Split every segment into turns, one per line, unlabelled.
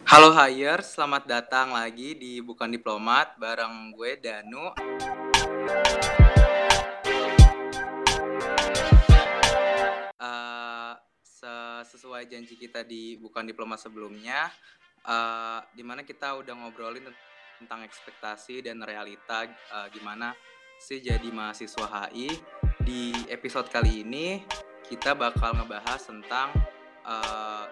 Halo Hire, selamat datang lagi di Bukan Diplomat bareng gue Danu. Uh, sesuai janji kita di Bukan Diplomat sebelumnya, uh, di mana kita udah ngobrolin tentang ekspektasi dan realita uh, gimana sih jadi mahasiswa HI. Di episode kali ini kita bakal ngebahas tentang uh,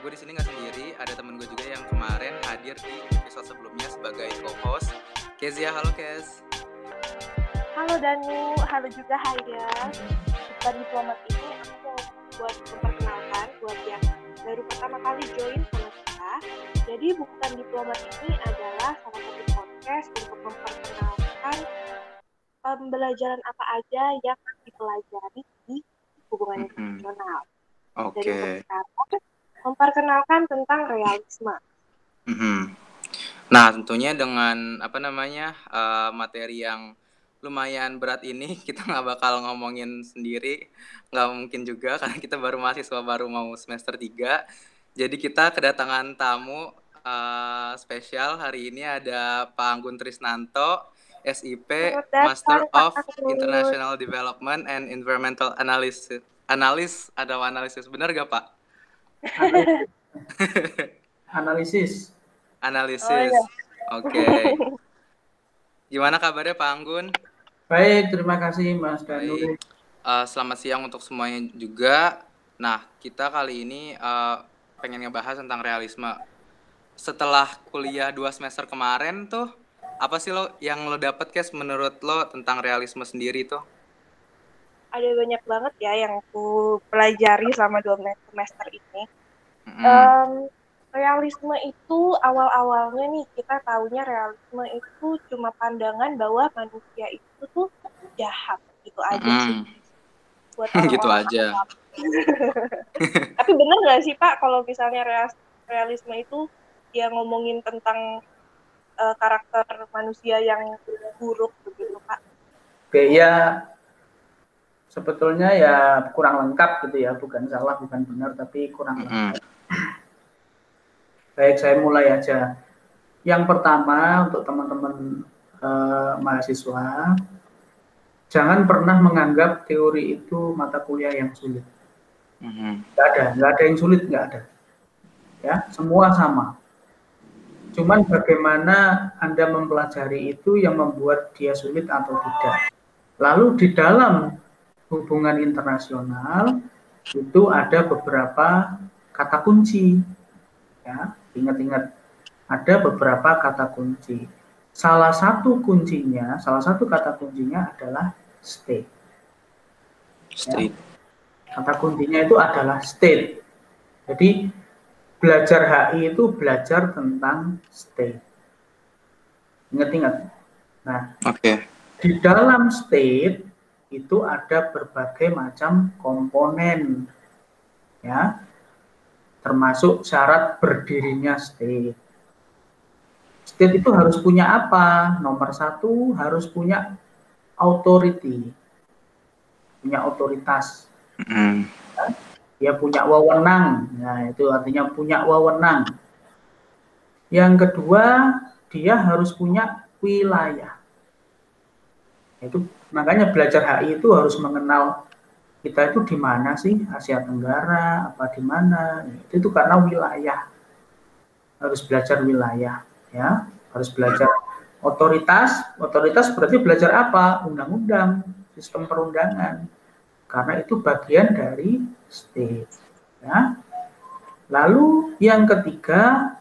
gue di sini nggak sendiri ada temen gue juga yang kemarin hadir di episode sebelumnya sebagai co-host Kezia halo Kez
halo Danu halo juga Haya bukan diplomat ini aku mau buat memperkenalkan buat yang baru pertama kali join sama kita jadi bukan diplomat ini adalah salah satu podcast untuk memperkenalkan pembelajaran apa aja yang dipelajari di hubungan internasional.
Oke. Okay.
Memperkenalkan tentang realisme.
Mm -hmm. Nah, tentunya dengan apa namanya uh, materi yang lumayan berat ini kita nggak bakal ngomongin sendiri, nggak mungkin juga karena kita baru mahasiswa baru mau semester 3. Jadi kita kedatangan tamu uh, spesial hari ini ada Pak Anggun Trisnanto, SIP, Master of International Development and Environmental Analysis. Analis ada analisis benar gak Pak?
analisis.
Analisis. Oh, iya. Oke. Okay. Gimana kabarnya Pak Anggun?
Baik, terima kasih Mas Danu.
Uh, selamat siang untuk semuanya juga. Nah, kita kali ini uh, pengen ngebahas tentang realisme. Setelah kuliah dua semester kemarin tuh, apa sih lo yang lo dapet kes menurut lo tentang realisme sendiri tuh?
Ada banyak banget ya yang aku pelajari selama dua semester ini. Mm-hmm. Um, realisme itu awal-awalnya nih kita tahunya realisme itu cuma pandangan bahwa manusia itu tuh jahat gitu aja mm-hmm. sih.
Buat gitu aja.
Tapi bener gak sih Pak kalau misalnya realisme itu dia ngomongin tentang uh, karakter manusia yang buruk begitu Pak?
Oke ya sebetulnya ya kurang lengkap gitu ya bukan salah bukan benar tapi kurang lengkap. Baik saya mulai aja. Yang pertama untuk teman-teman uh, mahasiswa jangan pernah menganggap teori itu mata kuliah yang sulit. Mm-hmm. Gak ada, nggak ada yang sulit, nggak ada. Ya, semua sama. Cuman bagaimana Anda mempelajari itu yang membuat dia sulit atau tidak. Lalu di dalam hubungan internasional itu ada beberapa kata kunci. Ya, ingat-ingat ada beberapa kata kunci. Salah satu kuncinya, salah satu kata kuncinya adalah state.
State.
Ya. Kata kuncinya itu adalah state. Jadi belajar HI itu belajar tentang state. Ingat-ingat. Nah, oke. Okay. Di dalam state itu ada berbagai macam komponen, ya, termasuk syarat berdirinya state. State itu harus punya apa? Nomor satu harus punya authority, punya otoritas. Mm. Ya? dia punya wewenang. Nah, itu artinya punya wewenang. Yang kedua, dia harus punya wilayah. Itu makanya belajar HI itu harus mengenal kita itu di mana sih Asia Tenggara apa di mana itu, itu karena wilayah harus belajar wilayah ya harus belajar otoritas otoritas berarti belajar apa undang-undang sistem perundangan karena itu bagian dari state. Ya. Lalu yang ketiga,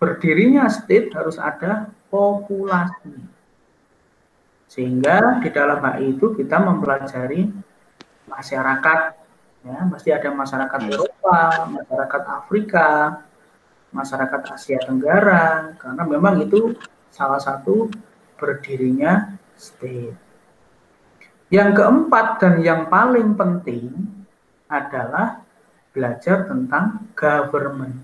berdirinya state harus ada populasi. Sehingga di dalam HI itu kita mempelajari masyarakat, ya, pasti ada masyarakat Eropa, masyarakat Afrika, masyarakat Asia Tenggara, karena memang itu salah satu berdirinya state. Yang keempat dan yang paling penting adalah belajar tentang government.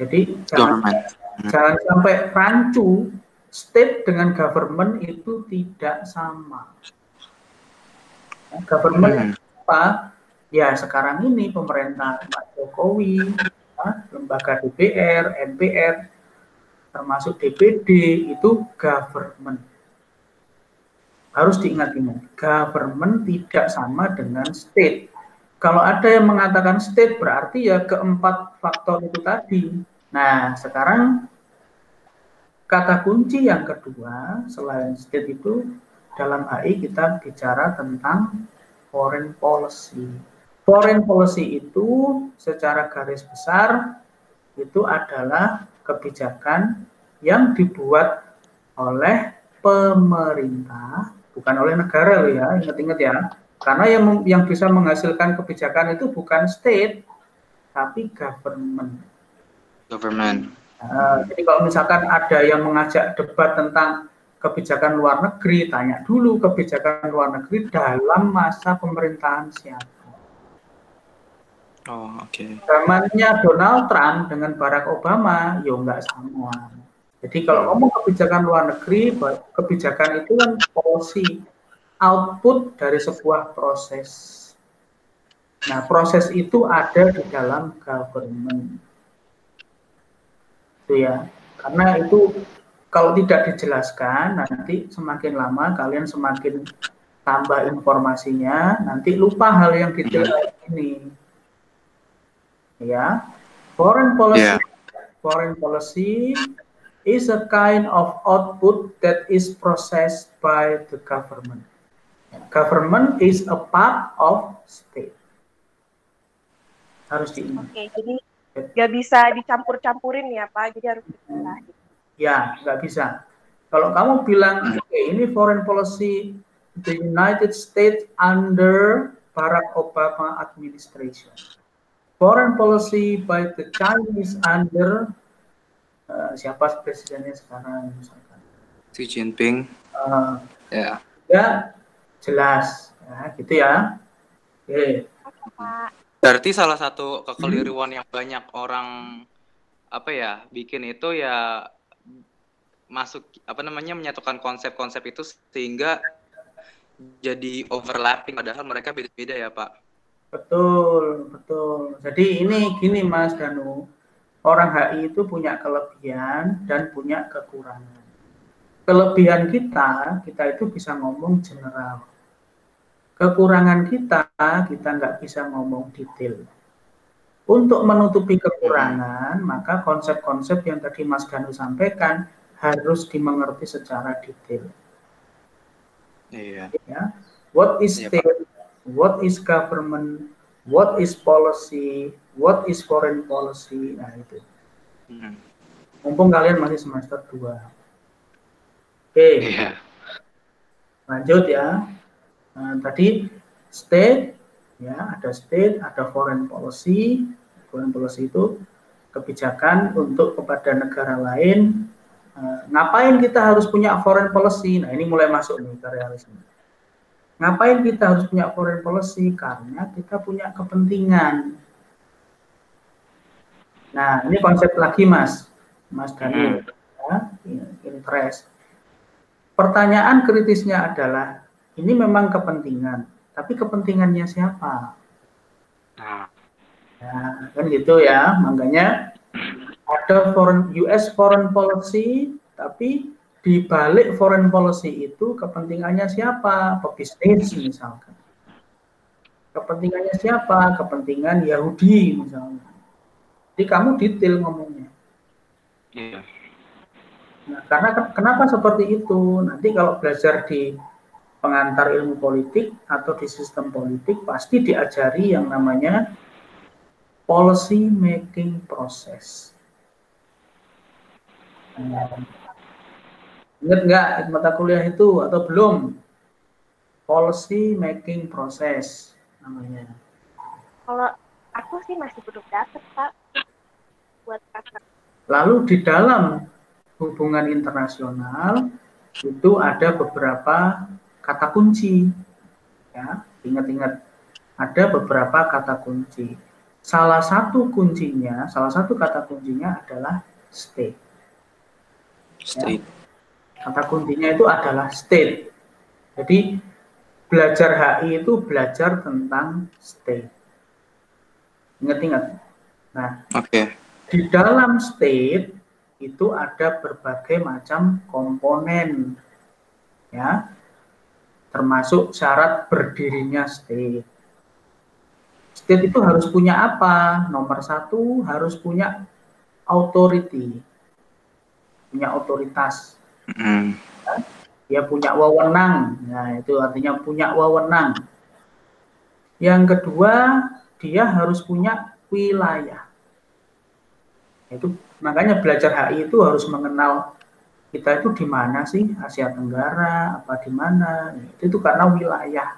Jadi jangan, hmm. jangan sampai rancu state dengan government itu tidak sama. Government hmm. apa? ya sekarang ini pemerintah Pak Jokowi, ya, lembaga DPR, MPR, termasuk DPD itu government. Harus diingat-ingat, government tidak sama dengan state. Kalau ada yang mengatakan state berarti ya keempat faktor itu tadi. Nah, sekarang kata kunci yang kedua selain state itu dalam HI kita bicara tentang foreign policy. Foreign policy itu secara garis besar itu adalah kebijakan yang dibuat oleh pemerintah, bukan oleh negara loh ya, ingat-ingat ya. Karena yang yang bisa menghasilkan kebijakan itu bukan state, tapi government.
Government.
Nah, jadi kalau misalkan ada yang mengajak debat tentang kebijakan luar negeri, tanya dulu kebijakan luar negeri dalam masa pemerintahan siapa.
Oh, oke. Okay.
Zamannya Donald Trump dengan Barack Obama, ya nggak sama. Jadi kalau ngomong kebijakan luar negeri, kebijakan itu kan policy output dari sebuah proses. Nah, proses itu ada di dalam government. Itu ya. Karena itu kalau tidak dijelaskan, nanti semakin lama kalian semakin tambah informasinya, nanti lupa hal yang detail hmm. ini ya foreign policy yeah. foreign policy is a kind of output that is processed by the government government is a part of state harus diingat
oke okay, jadi nggak bisa dicampur-campurin ya pak. Jadi harus dipisah
ya nggak bisa. Kalau kamu bilang oke okay, ini foreign policy the United States under Barack Obama administration. Foreign policy by the Chinese under uh, siapa presidennya sekarang misalkan?
Xi Jinping.
Uh,
ya.
Ya jelas. Ya, gitu ya. Oke
berarti salah satu kekeliruan hmm. yang banyak orang apa ya bikin itu ya masuk apa namanya menyatukan konsep-konsep itu sehingga jadi overlapping padahal mereka beda-beda ya pak
Betul, betul. Jadi ini gini Mas Danu, orang HI itu punya kelebihan dan punya kekurangan. Kelebihan kita, kita itu bisa ngomong general. Kekurangan kita, kita nggak bisa ngomong detail. Untuk menutupi kekurangan, maka konsep-konsep yang tadi Mas Danu sampaikan harus dimengerti secara detail.
Iya.
Ya. What is iya, state? what is government, what is policy, what is foreign policy. Nah, itu. Hmm. Mumpung kalian masih semester 2. Oke. Okay. Yeah. Lanjut ya. Nah, tadi state ya, ada state, ada foreign policy. Foreign policy itu kebijakan untuk kepada negara lain. Nah, ngapain kita harus punya foreign policy? Nah, ini mulai masuk nih ke realisme Ngapain kita harus punya foreign policy? Karena kita punya kepentingan. Nah, ini konsep lagi, Mas. Mas Daniel. Hmm. Ya, interest. Pertanyaan kritisnya adalah, ini memang kepentingan, tapi kepentingannya siapa? Nah, ya, kan gitu ya. Makanya ada foreign US foreign policy, tapi di balik foreign policy itu kepentingannya siapa? Pebisnis misalkan. Kepentingannya siapa? Kepentingan Yahudi misalnya. Jadi kamu detail ngomongnya. Iya. Nah, karena kenapa seperti itu? Nanti kalau belajar di pengantar ilmu politik atau di sistem politik pasti diajari yang namanya policy making process. Ingat nggak mata kuliah itu atau belum? Policy making process namanya.
Kalau aku sih masih belum dapat pak buat
kata. Lalu di dalam hubungan internasional itu ada beberapa kata kunci. Ya, ingat-ingat ada beberapa kata kunci. Salah satu kuncinya, salah satu kata kuncinya adalah state.
State. Ya
Kata kuncinya itu adalah state. Jadi belajar HI itu belajar tentang state. Ingat-ingat. Nah,
oke. Okay.
Di dalam state itu ada berbagai macam komponen, ya, termasuk syarat berdirinya state. State itu harus punya apa? Nomor satu harus punya authority, punya otoritas. Mm. Dia punya wewenang, nah itu artinya punya wewenang. Yang kedua, dia harus punya wilayah itu makanya belajar HI itu harus mengenal kita itu di mana sih? Asia Tenggara apa di mana? Itu, karena wilayah.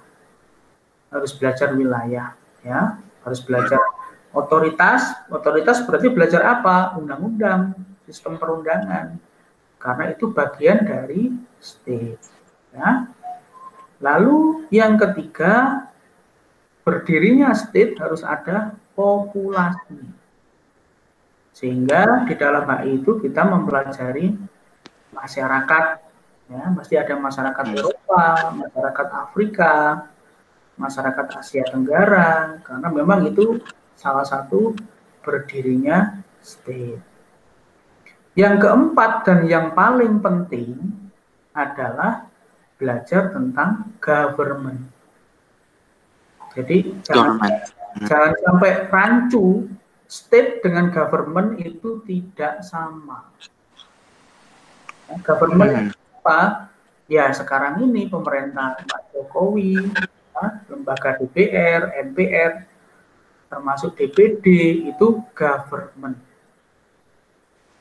Harus belajar wilayah ya. Harus belajar otoritas. Otoritas berarti belajar apa? Undang-undang sistem perundangan. Karena itu bagian dari state ya. Lalu yang ketiga berdirinya state harus ada populasi. Sehingga di dalam HI itu kita mempelajari masyarakat, ya, mesti ada masyarakat hmm. Eropa, masyarakat Afrika, masyarakat Asia Tenggara, karena memang itu salah satu berdirinya state. Yang keempat dan yang paling penting adalah belajar tentang government. Jadi jangan, hmm. jangan sampai rancu state dengan government itu tidak sama. Government hmm. apa? Ya sekarang ini pemerintah Pak Jokowi, ya, lembaga DPR, MPR, termasuk DPD itu government.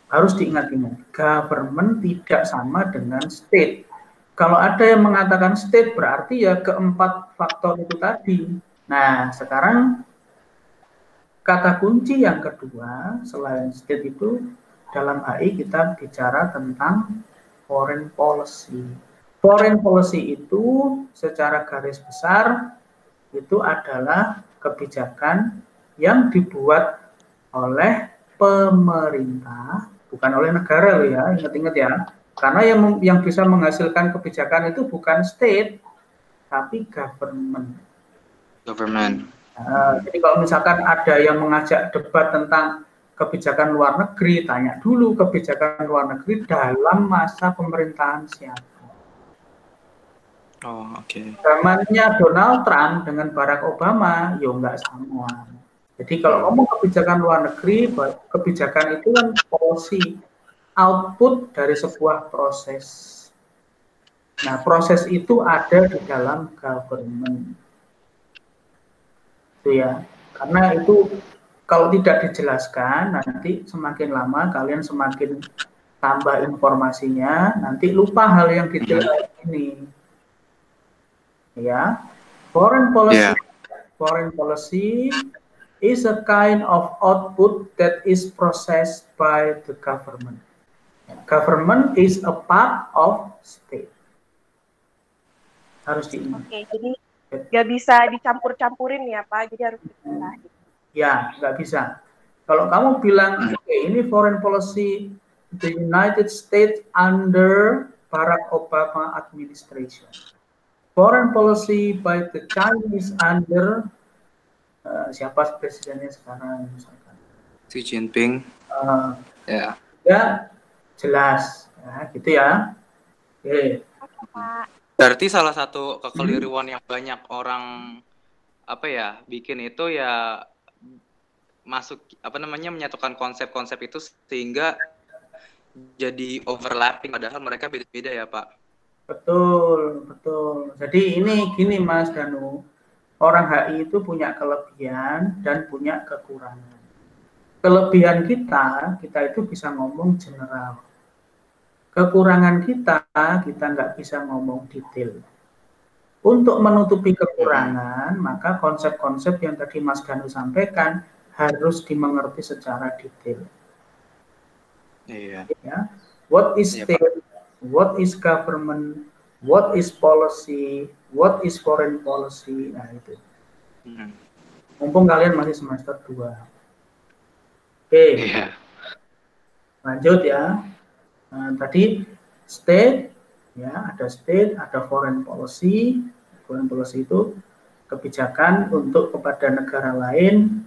Harus diingat-ingat, government tidak sama dengan state. Kalau ada yang mengatakan state berarti ya keempat faktor itu tadi. Nah, sekarang Kata kunci yang kedua selain state itu dalam HI kita bicara tentang foreign policy. Foreign policy itu secara garis besar itu adalah kebijakan yang dibuat oleh pemerintah, bukan oleh negara loh ya, ingat-ingat ya. Karena yang yang bisa menghasilkan kebijakan itu bukan state, tapi government.
Government.
Uh, jadi kalau misalkan ada yang mengajak debat tentang kebijakan luar negeri, tanya dulu kebijakan luar negeri dalam masa pemerintahan siapa.
Oh, oke. Okay.
Zamannya Donald Trump dengan Barack Obama, ya nggak sama. Jadi kalau ngomong kebijakan luar negeri, kebijakan itu kan policy output dari sebuah proses. Nah, proses itu ada di dalam government gitu ya karena itu kalau tidak dijelaskan nanti semakin lama kalian semakin tambah informasinya nanti lupa hal yang detail hmm. ini ya foreign policy yeah. foreign policy is a kind of output that is processed by the government government is a part of state harus diingat.
Oke, jadi nggak bisa dicampur-campurin ya Pak, jadi harus dipisah.
Ya, nggak bisa. Kalau kamu bilang, oke okay, ini foreign policy the United States under Barack Obama administration. Foreign policy by the Chinese under uh, siapa presidennya sekarang misalkan?
Xi Jinping. Uh,
ya. Ya, jelas. Ya, gitu ya. Oke. Okay.
Berarti salah satu kekeliruan hmm. yang banyak orang apa ya bikin itu ya masuk apa namanya menyatukan konsep-konsep itu sehingga jadi overlapping padahal mereka beda-beda ya Pak.
Betul, betul. Jadi ini gini Mas Danu, orang HI itu punya kelebihan dan punya kekurangan. Kelebihan kita, kita itu bisa ngomong general kekurangan kita, kita nggak bisa ngomong detail. Untuk menutupi kekurangan, maka konsep-konsep yang tadi Mas Ganu sampaikan harus dimengerti secara detail.
Iya.
Ya. What is iya, state? What is government? What is policy? What is foreign policy? Nah itu. Hmm. Mumpung kalian masih semester 2. Oke. Okay. Iya. Lanjut ya. Nah, tadi state, ya ada state, ada foreign policy. Foreign policy itu kebijakan untuk kepada negara lain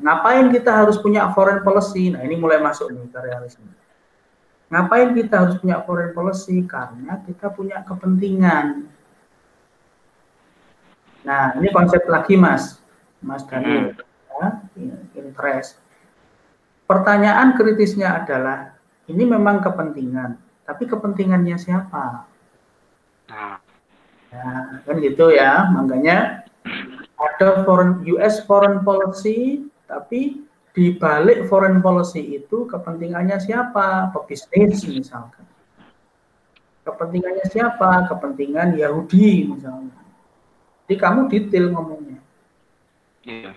ngapain kita harus punya foreign policy? Nah, ini mulai masuk nih ke realisme. Ngapain kita harus punya foreign policy? Karena kita punya kepentingan. Nah, ini konsep lagi, Mas. Mas Daniel. Hmm. Ya, interest. Pertanyaan kritisnya adalah, ini memang kepentingan, tapi kepentingannya siapa? Nah, ya, kan gitu ya. Makanya ada foreign US foreign policy, tapi di balik foreign policy itu kepentingannya siapa? Pebisnis misalkan. Kepentingannya siapa? Kepentingan Yahudi misalnya. Jadi kamu detail ngomongnya. Iya.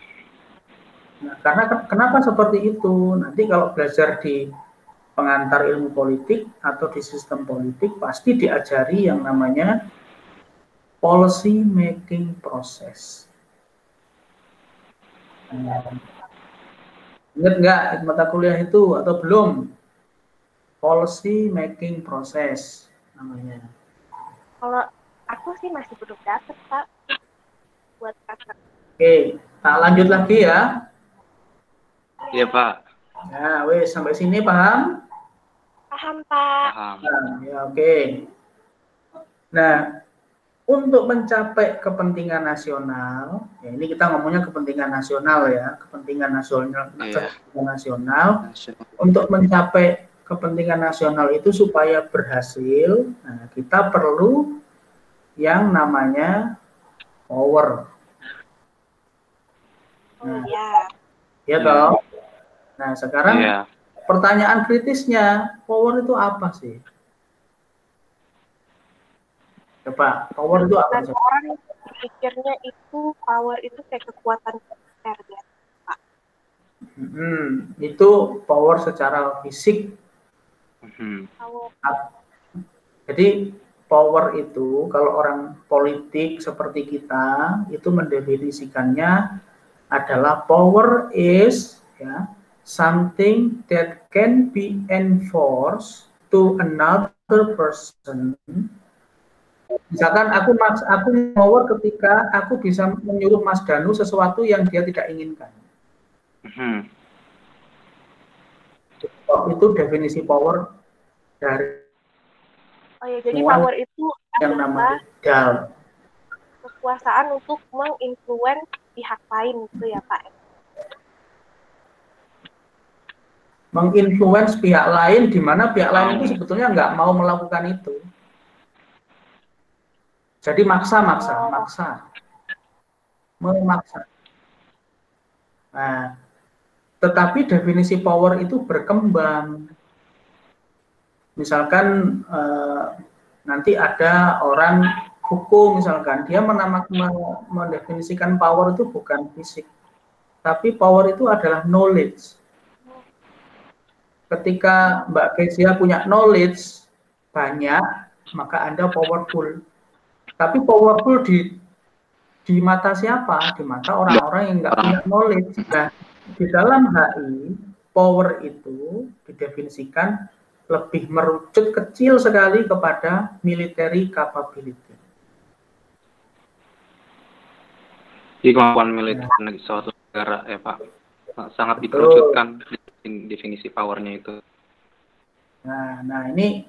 Nah, karena kenapa seperti itu? Nanti kalau belajar di pengantar ilmu politik atau di sistem politik pasti diajari yang namanya policy making process. Nah, Ingat nggak mata kuliah itu atau belum? Policy making process namanya.
Kalau aku sih masih belum dapet pak buat kakak.
Oke, tak lanjut lagi ya.
Iya pak.
Ya, wes sampai sini paham?
Paham pak.
Paham. Nah, ya oke. Okay. Nah, untuk mencapai kepentingan nasional, ya ini kita ngomongnya kepentingan nasional ya, kepentingan nasional, yeah. kepentingan nasional. nasional. Untuk mencapai kepentingan nasional itu supaya berhasil, nah, kita perlu yang namanya power.
Nah, ya.
Ya toh. Nah sekarang yeah. pertanyaan kritisnya, power itu apa sih? Coba, power itu apa?
Orang pikirnya itu power itu kayak kekuatan militer ya, Pak.
Hmm, itu power secara fisik. Hmm. Jadi power itu kalau orang politik seperti kita itu mendefinisikannya adalah power is ya something that can be enforced to another person Misalkan aku mas, aku power ketika aku bisa menyuruh Mas Danu sesuatu yang dia tidak inginkan. Hmm. Itu definisi power dari
Oh ya, jadi power itu
yang namanya dal.
Kekuasaan untuk menginfluence pihak lain itu ya Pak.
Menginfluence pihak lain di mana pihak lain itu sebetulnya nggak mau melakukan itu. Jadi maksa, maksa, maksa. Memaksa. Nah, tetapi definisi power itu berkembang. Misalkan eh, nanti ada orang hukum misalkan dia menamak, mendefinisikan power itu bukan fisik, tapi power itu adalah knowledge. Ketika Mbak Kezia punya knowledge banyak, maka Anda powerful. Tapi powerful di di mata siapa? Di mata orang-orang yang nggak punya knowledge. Nah, di dalam HI, power itu didefinisikan lebih merucut kecil sekali kepada military capability.
Jadi kemampuan militer nah. suatu negara, ya Pak, sangat dikerucutkan definisi powernya itu.
Nah, nah ini,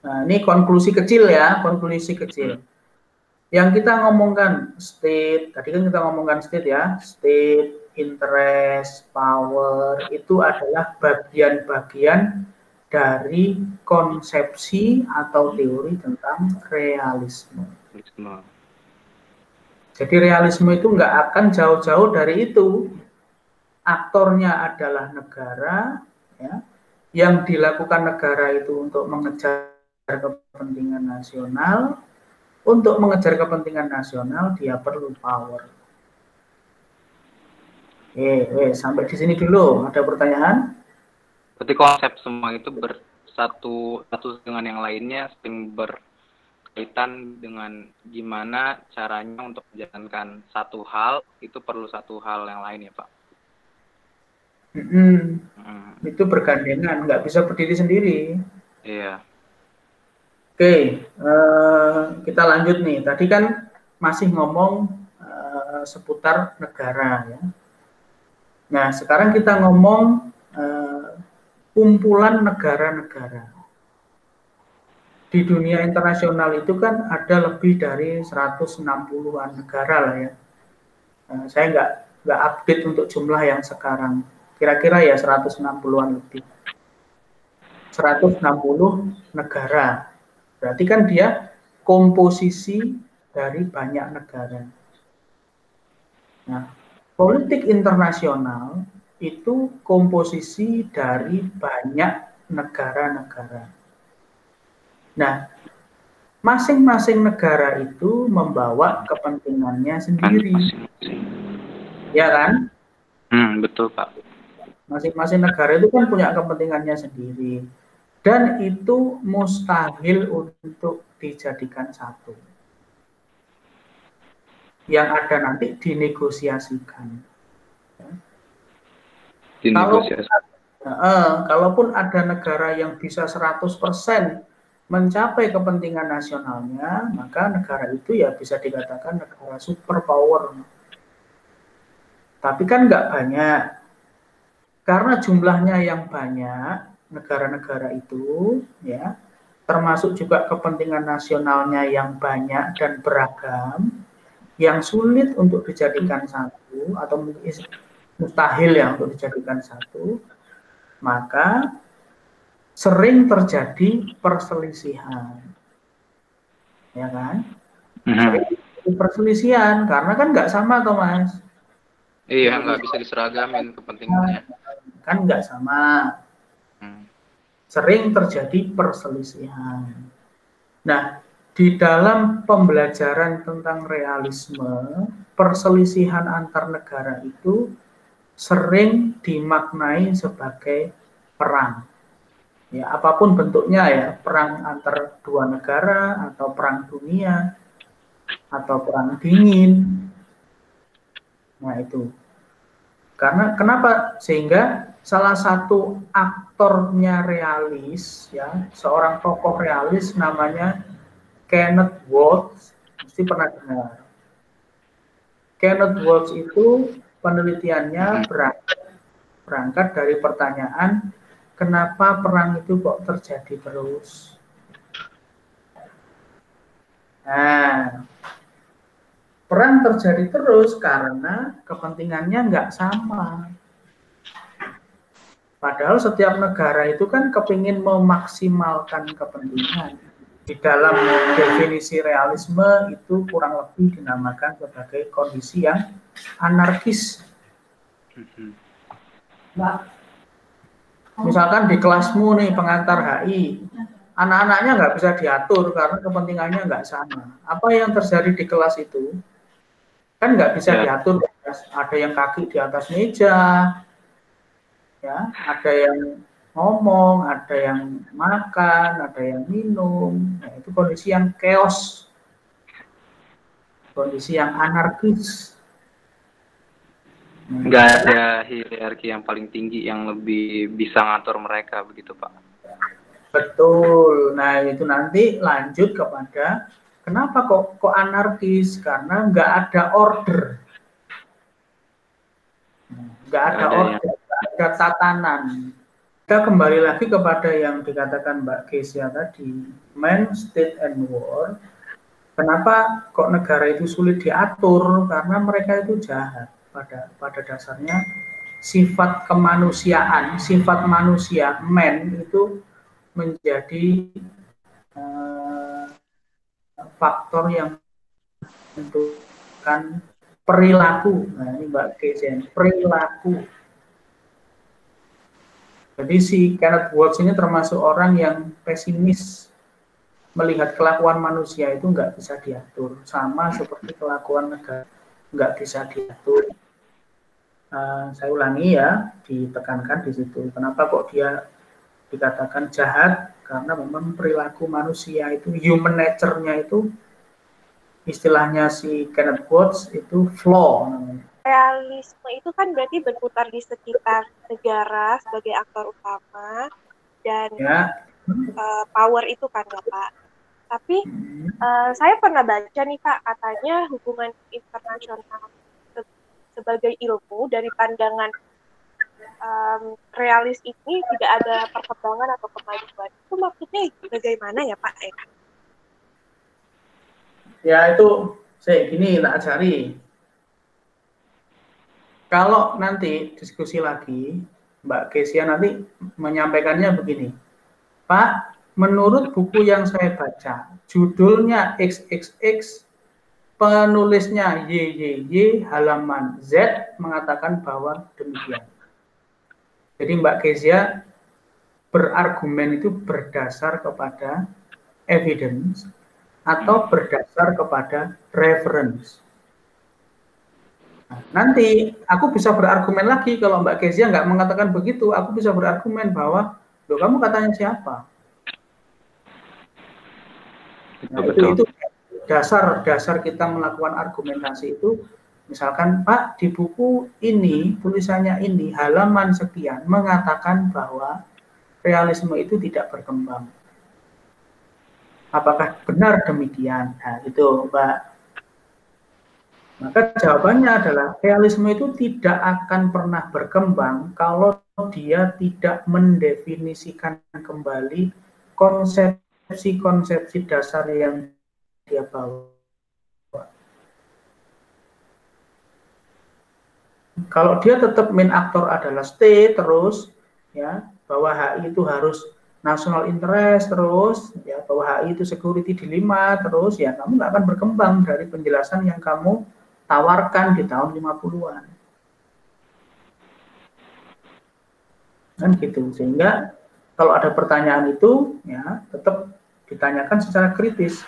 nah ini konklusi kecil ya, konklusi kecil. Hmm yang kita ngomongkan state, tadi kan kita ngomongkan state ya, state, interest, power, itu adalah bagian-bagian dari konsepsi atau teori tentang realisme. Jadi realisme itu nggak akan jauh-jauh dari itu. Aktornya adalah negara, ya, yang dilakukan negara itu untuk mengejar kepentingan nasional, untuk mengejar kepentingan nasional dia perlu power. Eh, eh sampai di sini dulu. Ada pertanyaan?
Berarti konsep semua itu bersatu satu dengan yang lainnya, sering berkaitan dengan gimana caranya untuk menjalankan satu hal itu perlu satu hal yang lain ya Pak.
-hmm. hmm. Itu bergandengan, nggak bisa berdiri sendiri.
Iya.
Oke, uh, kita lanjut nih. Tadi kan masih ngomong uh, seputar negara ya. Nah, sekarang kita ngomong uh, kumpulan negara-negara. Di dunia internasional itu kan ada lebih dari 160-an negara lah ya. Uh, saya nggak nggak update untuk jumlah yang sekarang. Kira-kira ya 160-an lebih. 160 negara. Berarti kan dia komposisi dari banyak negara. Nah, politik internasional itu komposisi dari banyak negara-negara. Nah, masing-masing negara itu membawa kepentingannya sendiri. Ya kan?
Hmm, betul, Pak.
Masing-masing negara itu kan punya kepentingannya sendiri. Dan itu mustahil untuk dijadikan satu yang ada nanti dinegosiasikan. Dinegosiasi. Kalau, eh, kalaupun ada negara yang bisa 100% mencapai kepentingan nasionalnya, maka negara itu ya bisa dikatakan negara superpower. Tapi kan nggak banyak. Karena jumlahnya yang banyak, negara-negara itu, ya, termasuk juga kepentingan nasionalnya yang banyak dan beragam, yang sulit untuk dijadikan satu atau mustahil ya untuk dijadikan satu, maka sering terjadi perselisihan. Ya kan? Mm-hmm. perselisihan karena kan nggak sama toh mas.
Iya nggak bisa diseragamin kepentingannya.
Kan nggak sama. Sering terjadi perselisihan. Nah di dalam pembelajaran tentang realisme, perselisihan antar negara itu sering dimaknai sebagai perang. Ya, apa pun bentuknya ya, perang antar dua negara atau perang dunia atau perang dingin. Nah, itu. Karena kenapa? Sehingga salah satu aktornya realis ya, seorang tokoh realis namanya Kenneth Waltz, mesti pernah dengar. Kenneth Waltz itu penelitiannya berangkat, berangkat dari pertanyaan kenapa perang itu kok terjadi terus. Nah, perang terjadi terus karena kepentingannya nggak sama. Padahal setiap negara itu kan kepingin memaksimalkan kepentingan di dalam definisi realisme itu kurang lebih dinamakan sebagai kondisi yang anarkis. Nah, misalkan di kelasmu nih pengantar HI, anak-anaknya nggak bisa diatur karena kepentingannya nggak sama. Apa yang terjadi di kelas itu kan nggak bisa ya. diatur. Ada yang kaki di atas meja, ya, ada yang ngomong, ada yang makan, ada yang minum. Nah, itu kondisi yang chaos. Kondisi yang anarkis.
Enggak nah, ada hierarki yang paling tinggi yang lebih bisa ngatur mereka begitu Pak.
Betul. Nah itu nanti lanjut kepada kenapa kok kok anarkis karena nggak ada order, nggak ada, ada order, nggak ada tatanan kita kembali lagi kepada yang dikatakan Mbak Kesia tadi, man, state, and war. Kenapa kok negara itu sulit diatur? Karena mereka itu jahat. Pada pada dasarnya sifat kemanusiaan, sifat manusia, man itu menjadi uh, faktor yang menentukan perilaku. Nah, ini Mbak Kesia, perilaku jadi si Kenneth Waltz ini termasuk orang yang pesimis melihat kelakuan manusia itu nggak bisa diatur, sama seperti kelakuan negara nggak bisa diatur. Uh, saya ulangi ya, ditekankan di situ. Kenapa kok dia dikatakan jahat? Karena memang perilaku manusia itu, human nature-nya itu, istilahnya si Kenneth Waltz itu flaw
realisme itu kan berarti berputar di sekitar negara sebagai aktor utama dan ya. uh, power itu kan ya Pak. Tapi uh, saya pernah baca nih Pak katanya hubungan internasional se sebagai ilmu dari pandangan um, realis ini tidak ada perkembangan atau kemajuan. Itu maksudnya bagaimana ya Pak? Ya,
itu saya gini tak cari. Kalau nanti diskusi lagi, Mbak Kesia nanti menyampaikannya begini. Pak, menurut buku yang saya baca, judulnya XXX penulisnya YYY halaman Z mengatakan bahwa demikian. Jadi Mbak Kezia berargumen itu berdasar kepada evidence atau berdasar kepada reference. Nanti aku bisa berargumen lagi kalau Mbak Kezia nggak mengatakan begitu, aku bisa berargumen bahwa, loh kamu katanya siapa? Nah, itu, itu dasar dasar kita melakukan argumentasi itu misalkan Pak di buku ini tulisannya ini halaman sekian mengatakan bahwa realisme itu tidak berkembang. Apakah benar demikian? Nah, itu Mbak. Maka jawabannya adalah realisme itu tidak akan pernah berkembang kalau dia tidak mendefinisikan kembali konsepsi-konsepsi dasar yang dia bawa. Kalau dia tetap main aktor adalah stay terus, ya bahwa HI itu harus national interest terus, ya bahwa HI itu security di lima terus, ya kamu nggak akan berkembang dari penjelasan yang kamu tawarkan di tahun 50-an. Kan gitu, sehingga kalau ada pertanyaan itu, ya tetap ditanyakan secara kritis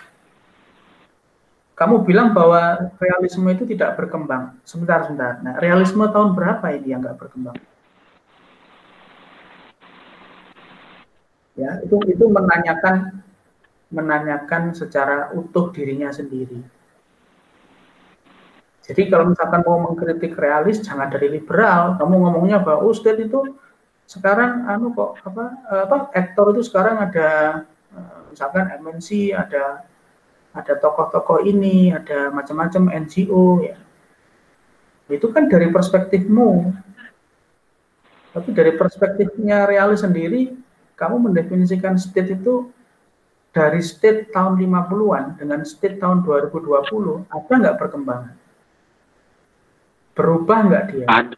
kamu bilang bahwa realisme itu tidak berkembang. Sebentar, sebentar. Nah, realisme tahun berapa ini yang nggak berkembang? Ya, itu itu menanyakan menanyakan secara utuh dirinya sendiri. Jadi kalau misalkan mau mengkritik realis, jangan dari liberal. Kamu ngomongnya bahwa Ustadz itu sekarang anu kok apa apa aktor itu sekarang ada eh, misalkan MNC, ada ada tokoh-tokoh ini, ada macam-macam NGO ya. Itu kan dari perspektifmu. Tapi dari perspektifnya realis sendiri, kamu mendefinisikan state itu dari state tahun 50-an dengan state tahun 2020, ada nggak perkembangan? Berubah nggak dia? Ada.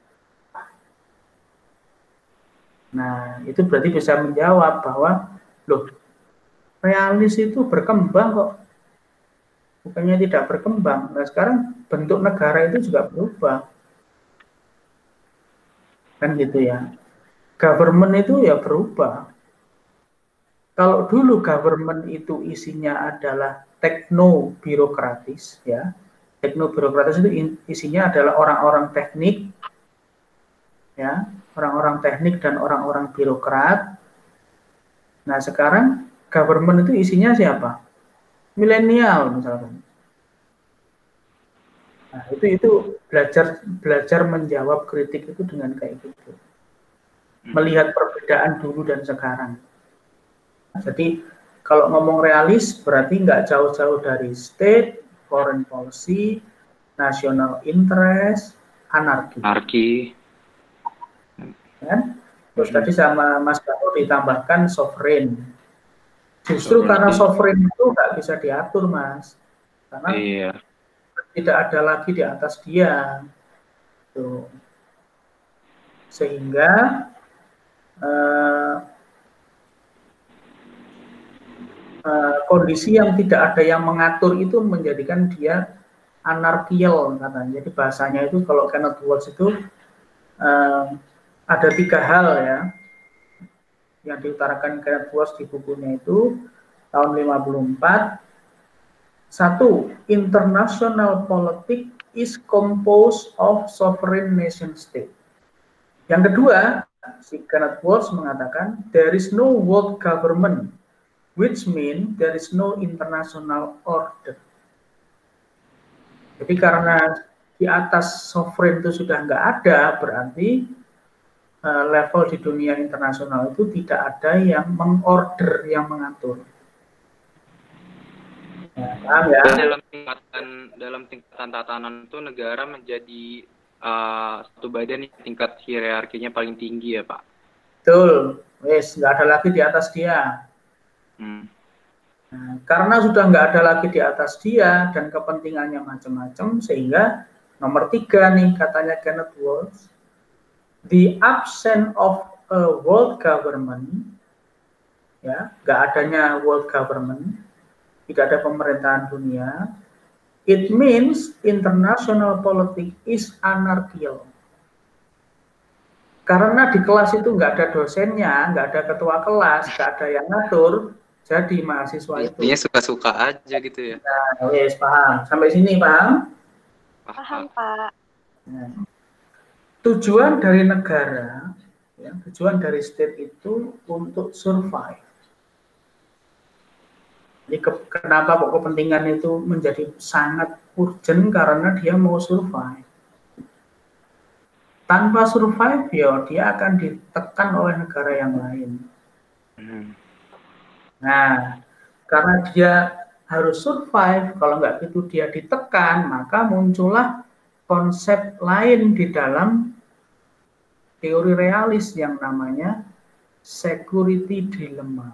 Nah, itu berarti bisa menjawab bahwa, loh, realis itu berkembang kok bukannya tidak berkembang. Nah sekarang bentuk negara itu juga berubah. Kan gitu ya. Government itu ya berubah. Kalau dulu government itu isinya adalah tekno birokratis ya. Tekno birokratis itu isinya adalah orang-orang teknik ya, orang-orang teknik dan orang-orang birokrat. Nah, sekarang government itu isinya siapa? milenial misalkan. Nah, itu itu belajar belajar menjawab kritik itu dengan kayak gitu. Hmm. Melihat perbedaan dulu dan sekarang. Jadi kalau ngomong realis berarti nggak jauh-jauh dari state, foreign policy, national interest, anarki.
Anarki.
Kan? Terus hmm. tadi sama Mas Baru ditambahkan sovereign Justru sovereign karena sovereign itu nggak bisa diatur, Mas. Karena iya. tidak ada lagi di atas dia. Tuh. Sehingga uh, uh, kondisi yang tidak ada yang mengatur itu menjadikan dia anarkial katanya. Jadi bahasanya itu kalau Kenneth Waltz itu uh, ada tiga hal ya yang diutarakan Kenneth Walsh di bukunya itu tahun 54 satu international politics is composed of sovereign nation state yang kedua si Kenneth Walsh mengatakan there is no world government which mean there is no international order jadi karena di atas sovereign itu sudah nggak ada berarti Eh, level di dunia internasional itu tidak ada yang mengorder, yang mengatur.
Ya, paham ya? Dalam tingkatan dalam tingkatan tatanan itu negara menjadi uh, satu badan tingkat hierarkinya paling tinggi ya Pak?
Betul, wes nggak ada lagi di atas dia. Hmm. Nah, karena sudah nggak ada lagi di atas dia dan kepentingannya macam-macam, sehingga nomor tiga nih katanya Kenneth Walsh, the absence of a world government, ya nggak adanya world government, tidak ada pemerintahan dunia, it means international politics is anarchical. Karena di kelas itu nggak ada dosennya, nggak ada ketua kelas, nggak ada yang ngatur, jadi mahasiswa itu.
Intinya suka-suka aja gitu ya.
Nah, yes, paham. Sampai sini paham?
Paham, Pak.
Nah, tujuan dari negara, ya, tujuan dari state itu untuk survive. Jadi ke, kenapa kok kepentingan itu menjadi sangat urgent karena dia mau survive tanpa survive ya dia akan ditekan oleh negara yang lain. Hmm. Nah, karena dia harus survive, kalau nggak gitu dia ditekan, maka muncullah konsep lain di dalam teori realis yang namanya security dilemma.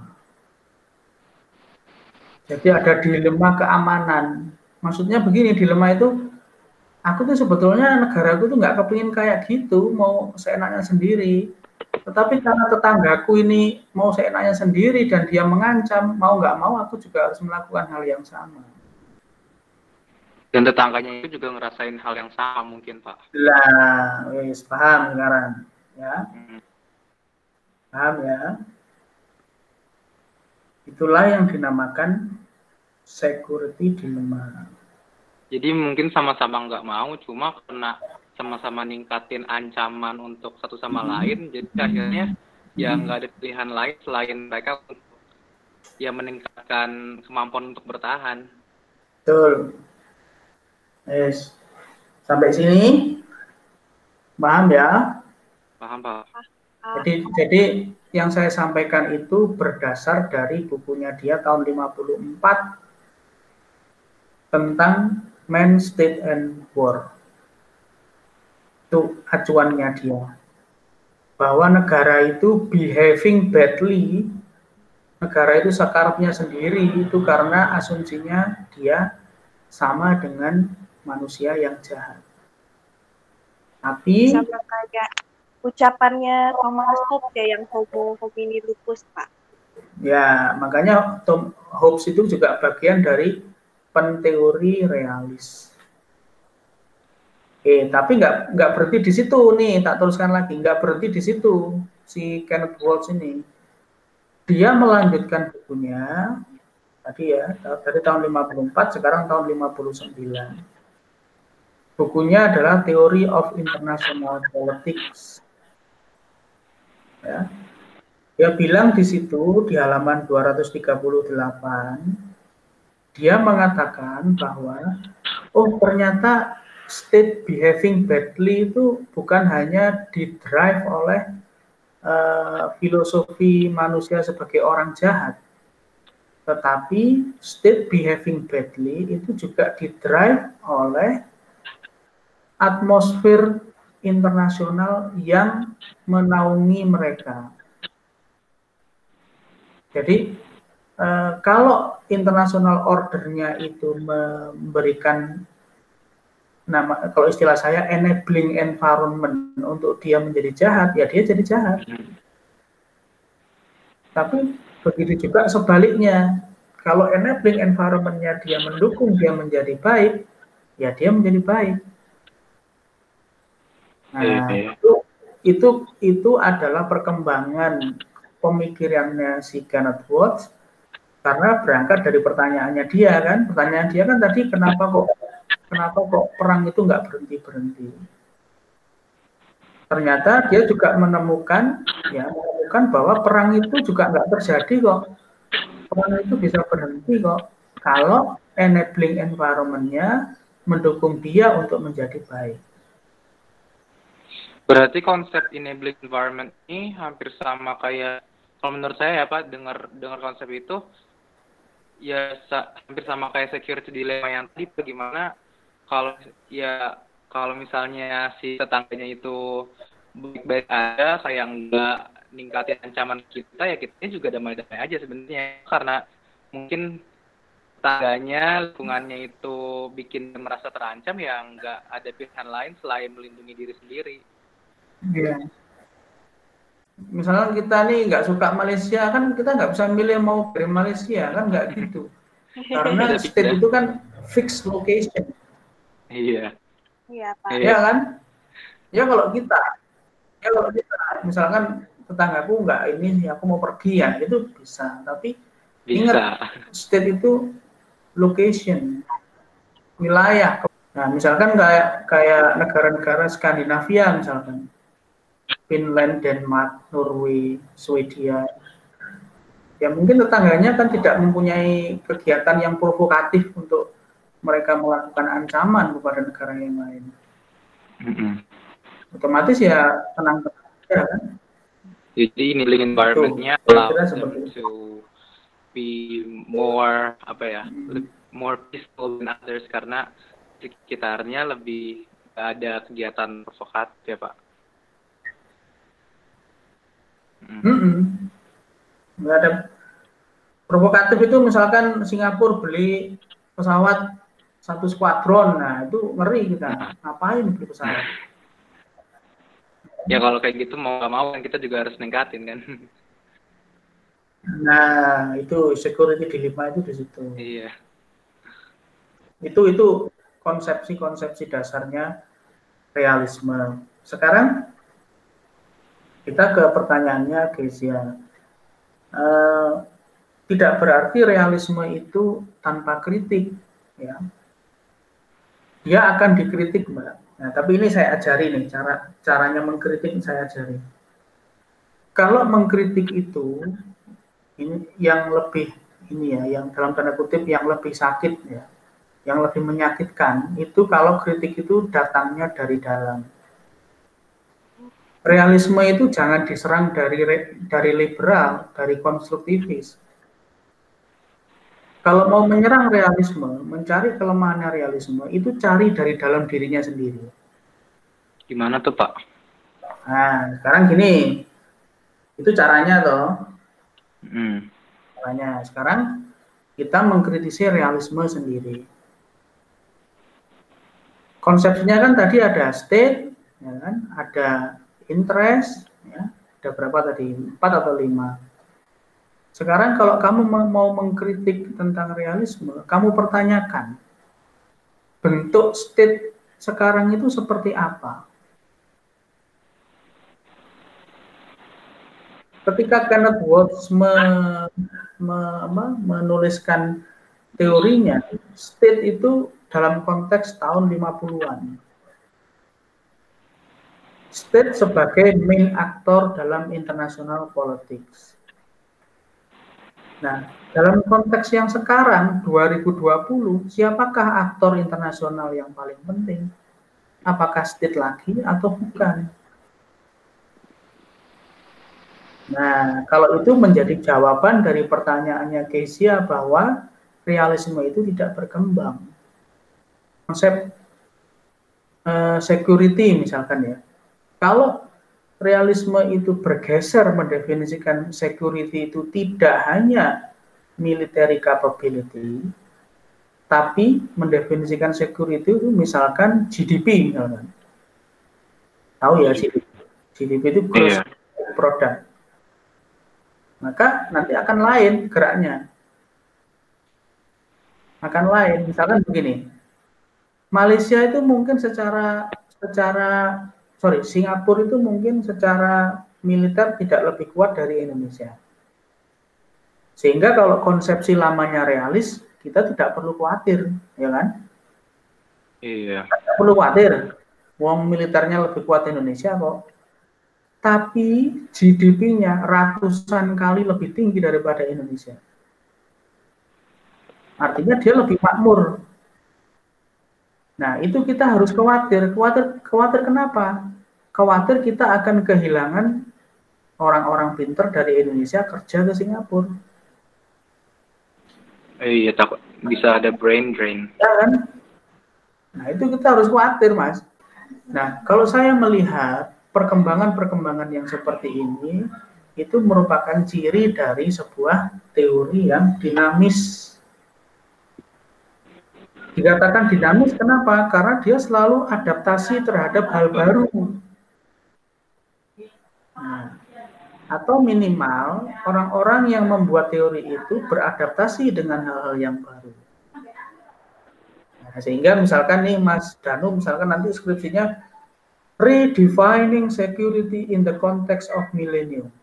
Jadi ada dilema keamanan. Maksudnya begini, dilema itu aku tuh sebetulnya negara aku tuh nggak kepingin kayak gitu, mau seenaknya sendiri. Tetapi karena tetanggaku ini mau seenaknya sendiri dan dia mengancam, mau nggak mau aku juga harus melakukan hal yang sama.
Dan tetangganya itu juga ngerasain hal yang sama mungkin Pak.
Lah, wis paham sekarang, ya. Hmm. Paham ya? Itulah yang dinamakan security dilemma.
Jadi mungkin sama-sama nggak mau, cuma karena sama-sama ningkatin ancaman untuk satu sama hmm. lain, jadi akhirnya ya nggak ada pilihan lain selain mereka untuk ya meningkatkan kemampuan untuk bertahan.
Betul. Yes. Sampai sini paham ya?
Paham pak.
Jadi jadi yang saya sampaikan itu berdasar dari bukunya dia tahun 54 tentang Man, State, and War. Itu acuannya dia. Bahwa negara itu behaving badly, negara itu sekarapnya sendiri itu karena asumsinya dia sama dengan manusia yang jahat. Tapi
sama kayak ucapannya Thomas Hobbes ya yang homo homini lupus, Pak.
Ya, makanya Tom Hobbes itu juga bagian dari penteori realis. Oke, tapi nggak nggak berhenti di situ nih, tak teruskan lagi, nggak berhenti di situ si Kenneth Waltz ini. Dia melanjutkan bukunya tadi ya dari tahun 54 sekarang tahun 59. Bukunya adalah Theory of International Politics. Ya. Dia bilang di situ di halaman 238 dia mengatakan bahwa oh ternyata state behaving badly itu bukan hanya didrive oleh uh, filosofi manusia sebagai orang jahat, tetapi state behaving badly itu juga didrive oleh atmosfer internasional yang menaungi mereka. Jadi Eh, kalau international ordernya itu memberikan nama kalau istilah saya enabling environment. Untuk dia menjadi jahat ya dia jadi jahat. Tapi begitu juga sebaliknya. Kalau enabling environmentnya dia mendukung dia menjadi baik ya dia menjadi baik. Nah iya, iya. itu itu itu adalah perkembangan pemikirannya si Kenneth Watts. Karena berangkat dari pertanyaannya dia kan, pertanyaan dia kan tadi kenapa kok kenapa kok perang itu nggak berhenti berhenti. Ternyata dia juga menemukan ya menemukan bahwa perang itu juga nggak terjadi kok. Perang itu bisa berhenti kok kalau enabling environment-nya mendukung dia untuk menjadi baik.
Berarti konsep enabling environment ini hampir sama kayak kalau menurut saya ya Pak dengar dengar konsep itu ya sa hampir sama kayak security dilemma yang tadi bagaimana kalau ya kalau misalnya si tetangganya itu baik-baik aja kayak nggak ningkatin ancaman kita ya kita juga damai-damai aja sebenarnya karena mungkin tetangganya lingkungannya itu bikin merasa terancam ya nggak ada pilihan lain selain melindungi diri sendiri.
Iya. Misalnya kita nih nggak suka Malaysia kan kita nggak bisa milih mau dari Malaysia kan nggak gitu. Karena state itu kan fixed location.
Iya.
Iya, Pak.
Iya kan? Ya kalau kita, ya kalau kita, misalkan tetanggaku nggak ini, aku mau pergi ya, itu bisa. Tapi bisa. ingat, state itu location, wilayah. Nah, misalkan kayak kayak negara-negara Skandinavia misalkan, Finland, Denmark, Norway, Swedia, ya mungkin tetangganya kan tidak mempunyai kegiatan yang provokatif untuk mereka melakukan ancaman kepada negara yang lain. Mm-hmm. Otomatis ya tenang saja kan.
Jadi ini link environment-nya allow them to be more apa ya, mm-hmm. more peaceful than others karena sekitarnya lebih ada kegiatan provokatif ya Pak.
Mm-hmm. Nggak ada provokatif itu misalkan Singapura beli pesawat satu skuadron nah itu ngeri kita. Nah. ngapain beli pesawat
ya kalau kayak gitu mau gak mau kan kita juga harus ningkatin kan?
Nah itu security dilemma itu di situ.
Iya.
Itu itu konsepsi-konsepsi dasarnya realisme. Sekarang kita ke pertanyaannya Kezia. Uh, tidak berarti realisme itu tanpa kritik ya dia akan dikritik mbak. Nah, tapi ini saya ajari nih cara caranya mengkritik saya ajari. Kalau mengkritik itu ini yang lebih ini ya, yang dalam tanda kutip yang lebih sakit ya, yang lebih menyakitkan itu kalau kritik itu datangnya dari dalam. Realisme itu jangan diserang dari dari liberal, dari konstruktivis kalau mau menyerang realisme, mencari kelemahan realisme, itu cari dari dalam dirinya sendiri.
Gimana tuh Pak?
Nah, sekarang gini, itu caranya toh. Hmm. Caranya sekarang kita mengkritisi realisme sendiri. Konsepnya kan tadi ada state, ya kan? ada interest, ya. ada berapa tadi? Empat atau lima sekarang kalau kamu mau mengkritik tentang realisme, kamu pertanyakan bentuk state sekarang itu seperti apa? Ketika Kenneth Waltz me, me, me, menuliskan teorinya, state itu dalam konteks tahun 50-an. State sebagai main aktor dalam international politics Nah, dalam konteks yang sekarang 2020, siapakah aktor internasional yang paling penting? Apakah state lagi atau bukan? Nah, kalau itu menjadi jawaban dari pertanyaannya Kesia bahwa realisme itu tidak berkembang. Konsep uh, security misalkan ya. Kalau realisme itu bergeser mendefinisikan security itu tidak hanya military capability, tapi mendefinisikan security itu misalkan GDP misalkan. Tahu ya GDP? GDP itu gross yeah. product. Maka nanti akan lain geraknya. Akan lain. Misalkan begini. Malaysia itu mungkin secara secara sorry, Singapura itu mungkin secara militer tidak lebih kuat dari Indonesia. Sehingga kalau konsepsi lamanya realis, kita tidak perlu khawatir, ya kan?
Iya.
Tidak perlu khawatir. Wong militernya lebih kuat Indonesia kok. Tapi GDP-nya ratusan kali lebih tinggi daripada Indonesia. Artinya dia lebih makmur. Nah, itu kita harus khawatir. Khawatir, khawatir kenapa? khawatir kita akan kehilangan orang-orang pinter dari Indonesia kerja ke Singapura.
Eh, iya, takut bisa ada brain drain.
Ya kan? Nah, itu kita harus khawatir, Mas. Nah, kalau saya melihat perkembangan-perkembangan yang seperti ini, itu merupakan ciri dari sebuah teori yang dinamis. Dikatakan dinamis kenapa? Karena dia selalu adaptasi terhadap hal baru. Nah, atau minimal orang-orang yang membuat teori itu beradaptasi dengan hal-hal yang baru. Nah, sehingga misalkan nih Mas Danu, misalkan nanti skripsinya redefining security in the context of millennium.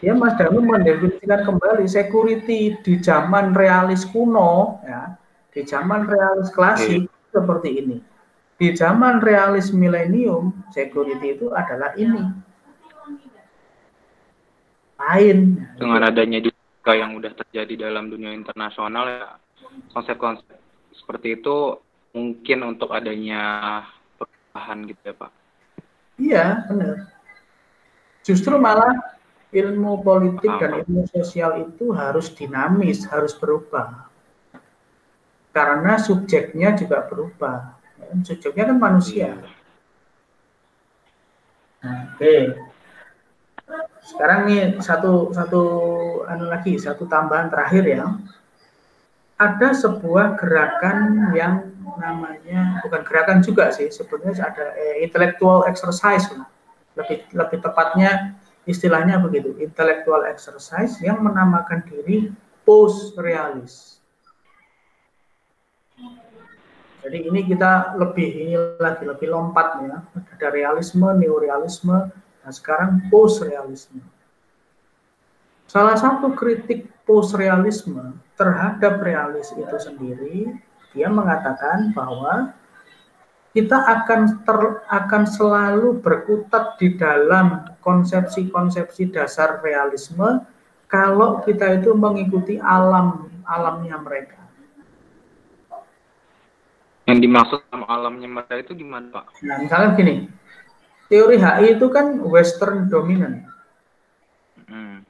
Ya Mas Danu mendefinisikan kembali security di zaman realis kuno, ya, di zaman realis klasik okay. seperti ini. Di zaman realis milenium, security itu adalah ini. Lain.
Dengan adanya dinamika yang udah terjadi dalam dunia internasional ya, konsep-konsep seperti itu mungkin untuk adanya perubahan gitu ya Pak.
Iya, benar. Justru malah ilmu politik dan ilmu sosial itu harus dinamis, harus berubah. Karena subjeknya juga berubah subjeknya kan manusia. Nah, Oke. Okay. Sekarang nih satu satu anu lagi, satu tambahan terakhir ya. Ada sebuah gerakan yang namanya bukan gerakan juga sih, sebenarnya ada eh, intellectual exercise Lebih lebih tepatnya istilahnya begitu, intellectual exercise yang menamakan diri post realis. Jadi ini kita lebih ini lagi lebih lompat ya. Ada realisme, neorealisme, dan sekarang post realisme. Salah satu kritik post realisme terhadap realis itu sendiri, dia mengatakan bahwa kita akan ter, akan selalu berkutat di dalam konsepsi-konsepsi dasar realisme kalau kita itu mengikuti alam alamnya mereka.
Yang dimaksud sama alamnya mereka itu gimana Pak?
Nah, misalnya gini, teori HI itu kan Western dominant. Hmm.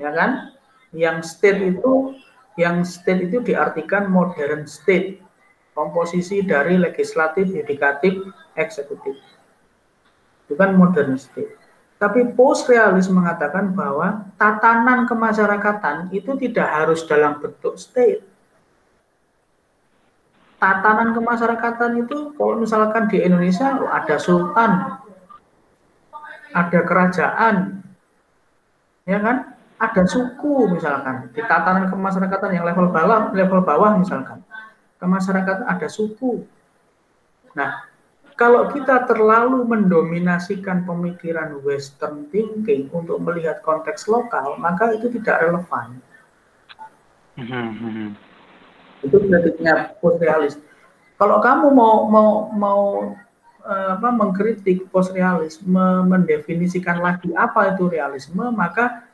Ya kan? Yang state itu, yang state itu diartikan modern state. Komposisi dari legislatif, yudikatif, eksekutif. Itu kan modern state. Tapi post realis mengatakan bahwa tatanan kemasyarakatan itu tidak harus dalam bentuk state tatanan kemasyarakatan itu kalau misalkan di Indonesia ada sultan, ada kerajaan, ya kan? Ada suku misalkan di tatanan kemasyarakatan yang level bawah, level bawah misalkan, kemasyarakatan ada suku. Nah, kalau kita terlalu mendominasikan pemikiran Western thinking untuk melihat konteks lokal, maka itu tidak relevan. Hmm, hmm, hmm itu kritiknya post realis kalau kamu mau mau mau eh, apa mengkritik post realis mendefinisikan lagi apa itu realisme maka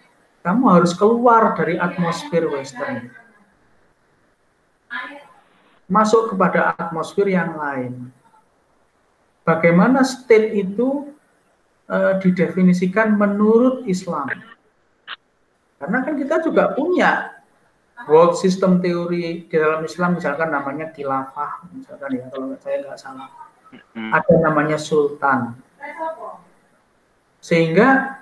kamu harus keluar dari atmosfer western masuk kepada atmosfer yang lain. Bagaimana state itu uh, didefinisikan menurut Islam? Karena kan kita juga punya world system teori di dalam Islam misalkan namanya khilafah misalkan ya kalau saya nggak salah. Ada namanya sultan. Sehingga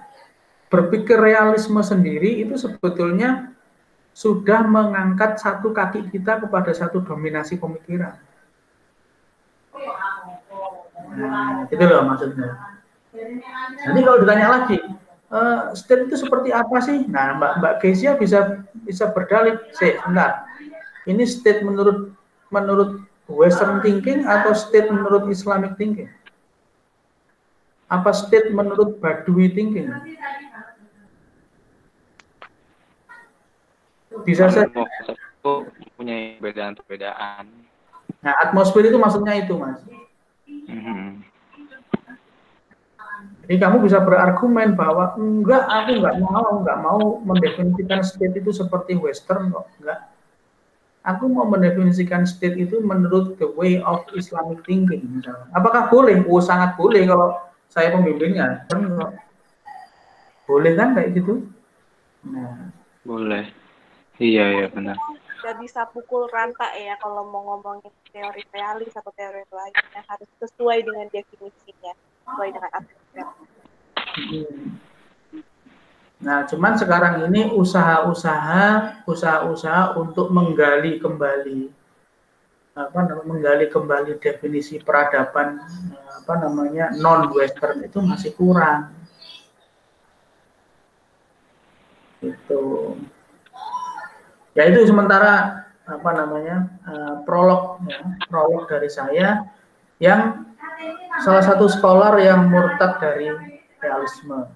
berpikir realisme sendiri itu sebetulnya sudah mengangkat satu kaki kita kepada satu dominasi pemikiran. Nah, itu loh maksudnya. Jadi kalau ditanya lagi, uh, state itu seperti apa sih? Nah, Mbak Mbak Kesia bisa bisa berdalih, enggak. Ini state menurut menurut Western thinking atau state menurut Islamic thinking? Apa state menurut Badui thinking? Bisa saja
punya perbedaan-perbedaan.
Nah, atmosfer itu maksudnya itu, Mas. Mm -hmm. Jadi kamu bisa berargumen bahwa enggak, aku enggak mau, enggak mau mendefinisikan state itu seperti Western kok, enggak. Aku mau mendefinisikan state itu menurut the way of Islamic thinking. Misalnya. Apakah boleh? Oh, sangat boleh kalau saya pembimbingnya. Boleh kan kayak gitu?
Nah. Boleh. Iya, iya benar.
nggak bisa pukul rata ya kalau mau ngomongin teori realis atau teori lainnya harus sesuai dengan definisinya sesuai dengan aturan.
Nah, cuman sekarang ini usaha-usaha usaha-usaha untuk menggali kembali apa namanya menggali kembali definisi peradaban apa namanya non western itu masih kurang. Itu. Ya itu sementara apa namanya uh, prolog ya, prolog dari saya yang salah satu scholar yang murtad dari realisme.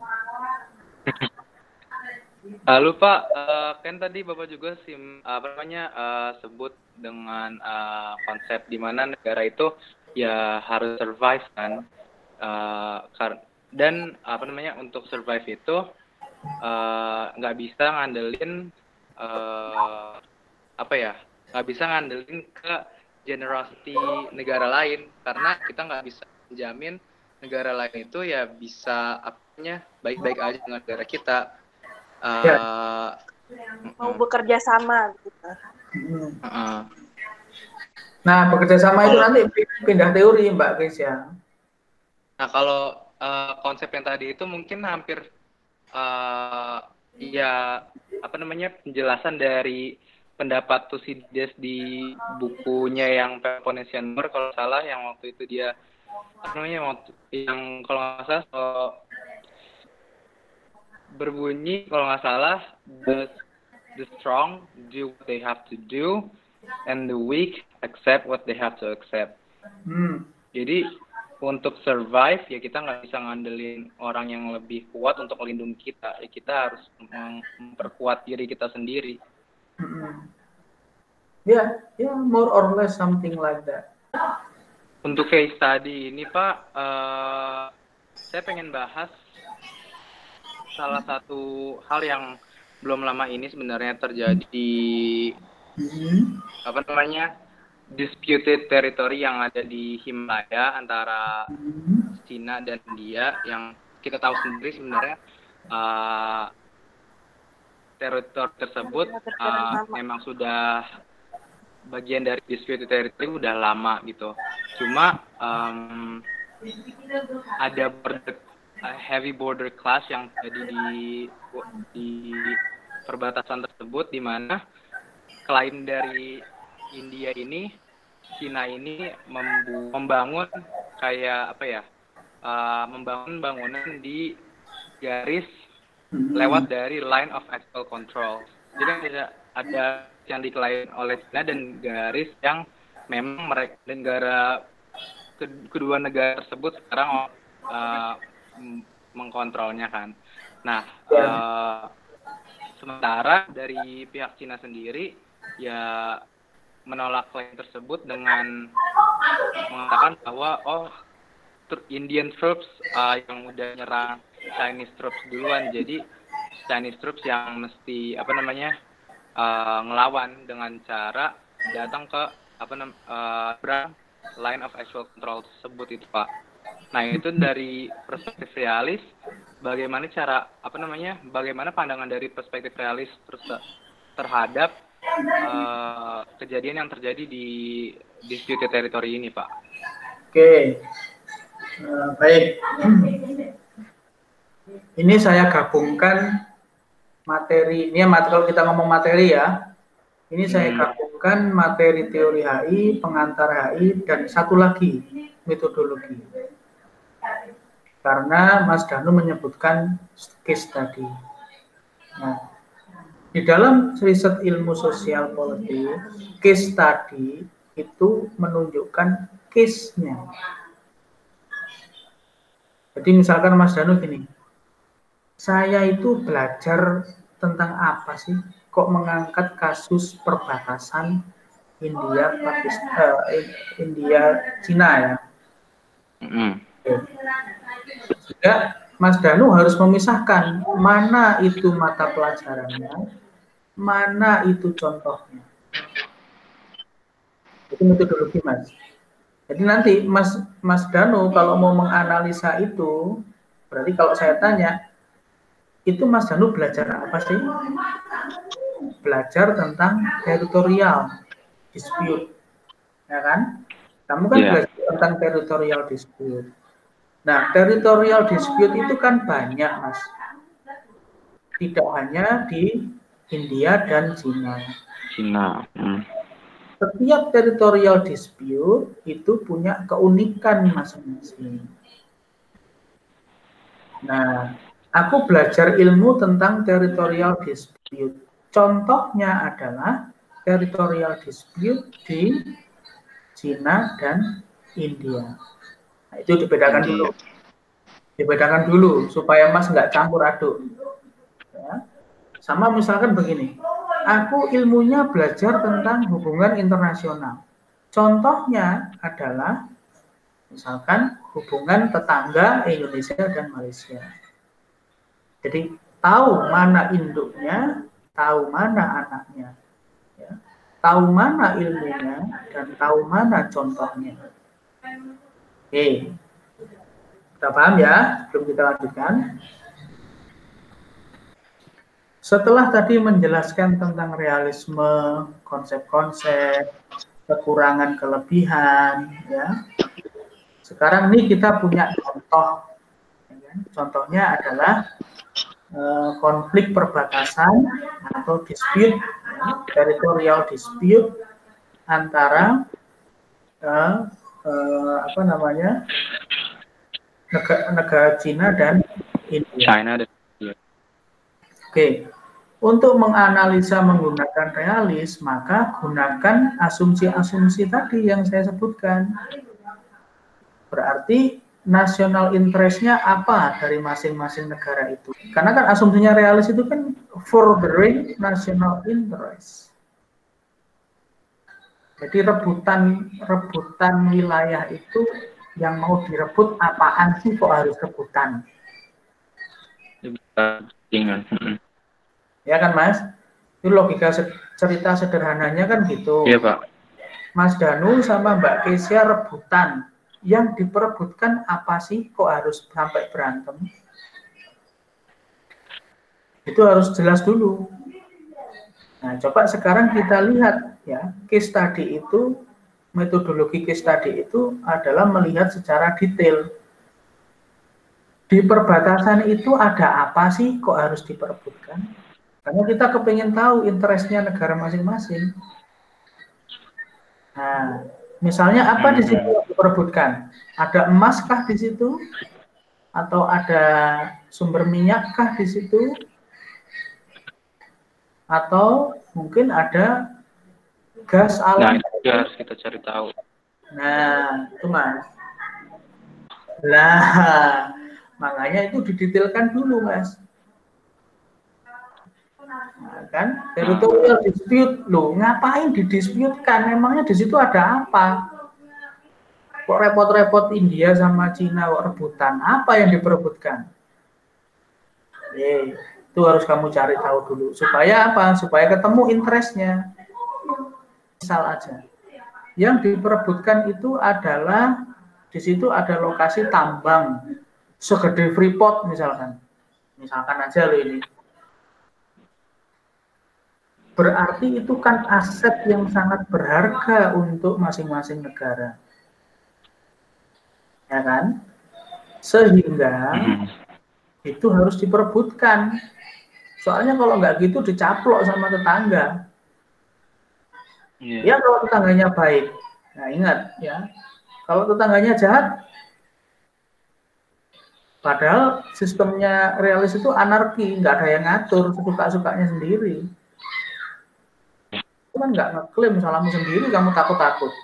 Lalu Pak, uh, kan tadi Bapak juga sim apa namanya uh, sebut dengan uh, konsep di mana negara itu ya harus survive kan, uh, dan apa namanya untuk survive itu nggak uh, bisa ngandelin uh, apa ya nggak bisa ngandelin ke generosity negara lain. Karena kita nggak bisa menjamin negara lain itu ya bisa apanya baik-baik aja dengan negara kita. Uh, ya.
mau bekerja sama gitu.
Uh, nah bekerja sama itu nanti pindah teori mbak Chris ya.
Nah kalau uh, konsep yang tadi itu mungkin hampir uh, ya apa namanya penjelasan dari pendapat Tusides di bukunya yang Peloponnesian War kalau salah yang waktu itu dia apa namanya waktu yang kalau nggak salah so, berbunyi kalau nggak salah the the strong do what they have to do and the weak accept what they have to accept. Hmm. Jadi untuk survive ya kita nggak bisa ngandelin orang yang lebih kuat untuk melindungi kita. Ya kita harus memperkuat diri kita sendiri.
Ya yeah, yeah more or less something like that.
Untuk case study ini pak uh, saya pengen bahas salah satu hal yang belum lama ini sebenarnya terjadi mm-hmm. apa namanya disputed territory yang ada di Himalaya antara Cina dan India yang kita tahu sendiri sebenarnya uh, teritori tersebut uh, memang sudah bagian dari disputed territory udah lama gitu. Cuma um, ada border, uh, heavy border clash yang terjadi di di perbatasan tersebut di mana klaim dari India ini Cina ini membangun kayak apa ya uh, membangun bangunan di garis hmm. lewat dari line of actual control. Jadi ada ada yang diklaim oleh Cina dan garis yang memang mereka negara kedua negara tersebut sekarang uh, mengkontrolnya kan. Nah uh, sementara dari pihak Cina sendiri ya menolak klaim tersebut dengan mengatakan bahwa oh Indian troops uh, yang udah nyerang Chinese troops duluan. Jadi Chinese troops yang mesti apa namanya uh, ngelawan dengan cara datang ke apa namanya uh, line of actual control tersebut itu pak. Nah itu dari perspektif realis bagaimana cara apa namanya bagaimana pandangan dari perspektif realis terhadap uh, kejadian yang terjadi di dispute territory ini, Pak?
Oke, okay. uh, eh, baik. Ini saya gabungkan materi, ini ya, kalau kita ngomong materi ya, ini saya hmm. gabungkan materi teori HI, pengantar HI, dan satu lagi metodologi. Karena Mas Danu menyebutkan case tadi. Nah, di dalam riset ilmu sosial politik, case study itu menunjukkan case-nya. Jadi misalkan Mas Danu gini, saya itu belajar tentang apa sih? Kok mengangkat kasus perbatasan India, Pakistan, uh, India, Cina ya? Mm. Mas Danu harus memisahkan mana itu mata pelajarannya, mana itu contohnya. Itu metodologi Mas. Jadi nanti Mas Mas Danu kalau mau menganalisa itu, berarti kalau saya tanya, itu Mas Danu belajar apa sih? belajar tentang teritorial dispute, ya kan? Kamu kan yeah. belajar tentang teritorial dispute. Nah, teritorial dispute itu kan banyak, Mas. Tidak hanya di India dan Cina.
Cina. Hmm.
Setiap teritorial dispute itu punya keunikan masing-masing. Nah, aku belajar ilmu tentang teritorial dispute. Contohnya adalah teritorial dispute di Cina dan India. Nah, itu dibedakan dulu. Dibedakan dulu supaya Mas nggak campur aduk. Sama misalkan begini, aku ilmunya belajar tentang hubungan internasional. Contohnya adalah misalkan hubungan tetangga Indonesia dan Malaysia. Jadi tahu mana induknya, tahu mana anaknya, ya. tahu mana ilmunya, dan tahu mana contohnya. Oke, kita paham ya? Belum kita lanjutkan. Setelah tadi menjelaskan tentang realisme, konsep-konsep, kekurangan, kelebihan, ya. Sekarang ini kita punya contoh. Ya. Contohnya adalah eh, konflik perbatasan atau dispute, ya, territorial dispute antara eh, eh, apa namanya negara, negara Cina dan India.
China dan
Oke, untuk menganalisa menggunakan realis, maka gunakan asumsi-asumsi tadi yang saya sebutkan. Berarti national interest-nya apa dari masing-masing negara itu. Karena kan asumsinya realis itu kan furthering national interest. Jadi rebutan rebutan wilayah itu yang mau direbut apaan sih kok harus rebutan? Ya kan Mas? Itu logika cerita sederhananya kan gitu.
Iya Pak.
Mas Danu sama Mbak Kesia rebutan. Yang diperebutkan apa sih kok harus sampai berantem? Itu harus jelas dulu. Nah, coba sekarang kita lihat ya, case study itu metodologi case study itu adalah melihat secara detail di perbatasan itu ada apa sih kok harus diperebutkan? Karena kita kepengen tahu interestnya negara masing-masing. Nah, misalnya apa di situ yang diperebutkan? Ada emas kah di situ? Atau ada sumber minyak kah di situ? Atau mungkin ada gas alam?
Nah, itu harus kita cari tahu.
Nah, itu mas. Lah, Makanya itu didetailkan dulu, Mas. Nah, kan? Territorial dispute. Lo ngapain didisputekan? Emangnya di situ ada apa? Kok repot-repot India sama Cina kok rebutan? Apa yang diperebutkan? Eh, itu harus kamu cari tahu dulu. Supaya apa? Supaya ketemu interestnya. Misal aja. Yang diperebutkan itu adalah di situ ada lokasi tambang segede Freeport misalkan. Misalkan aja lo ini. Berarti itu kan aset yang sangat berharga untuk masing-masing negara. Ya kan? Sehingga hmm. itu harus diperebutkan. Soalnya kalau nggak gitu dicaplok sama tetangga. Yeah. Ya kalau tetangganya baik. Nah ingat ya, kalau tetangganya jahat, Padahal sistemnya realis itu anarki, nggak ada yang ngatur, suka-sukanya sendiri. Cuman nggak ngeklaim salahmu sendiri, kamu takut-takut.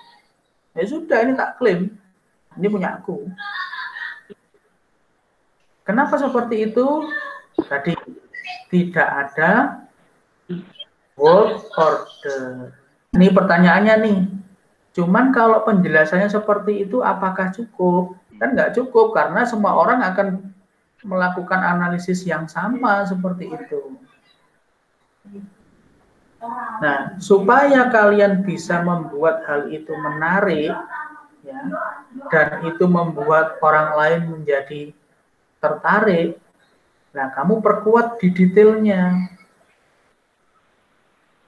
Ya sudah, ini tak klaim. Ini punya aku. Kenapa seperti itu? Tadi tidak ada world order. Ini pertanyaannya nih. Cuman kalau penjelasannya seperti itu, apakah cukup? Kan nggak cukup karena semua orang akan melakukan analisis yang sama seperti itu. Nah, supaya kalian bisa membuat hal itu menarik, ya, dan itu membuat orang lain menjadi tertarik, nah kamu perkuat di detailnya.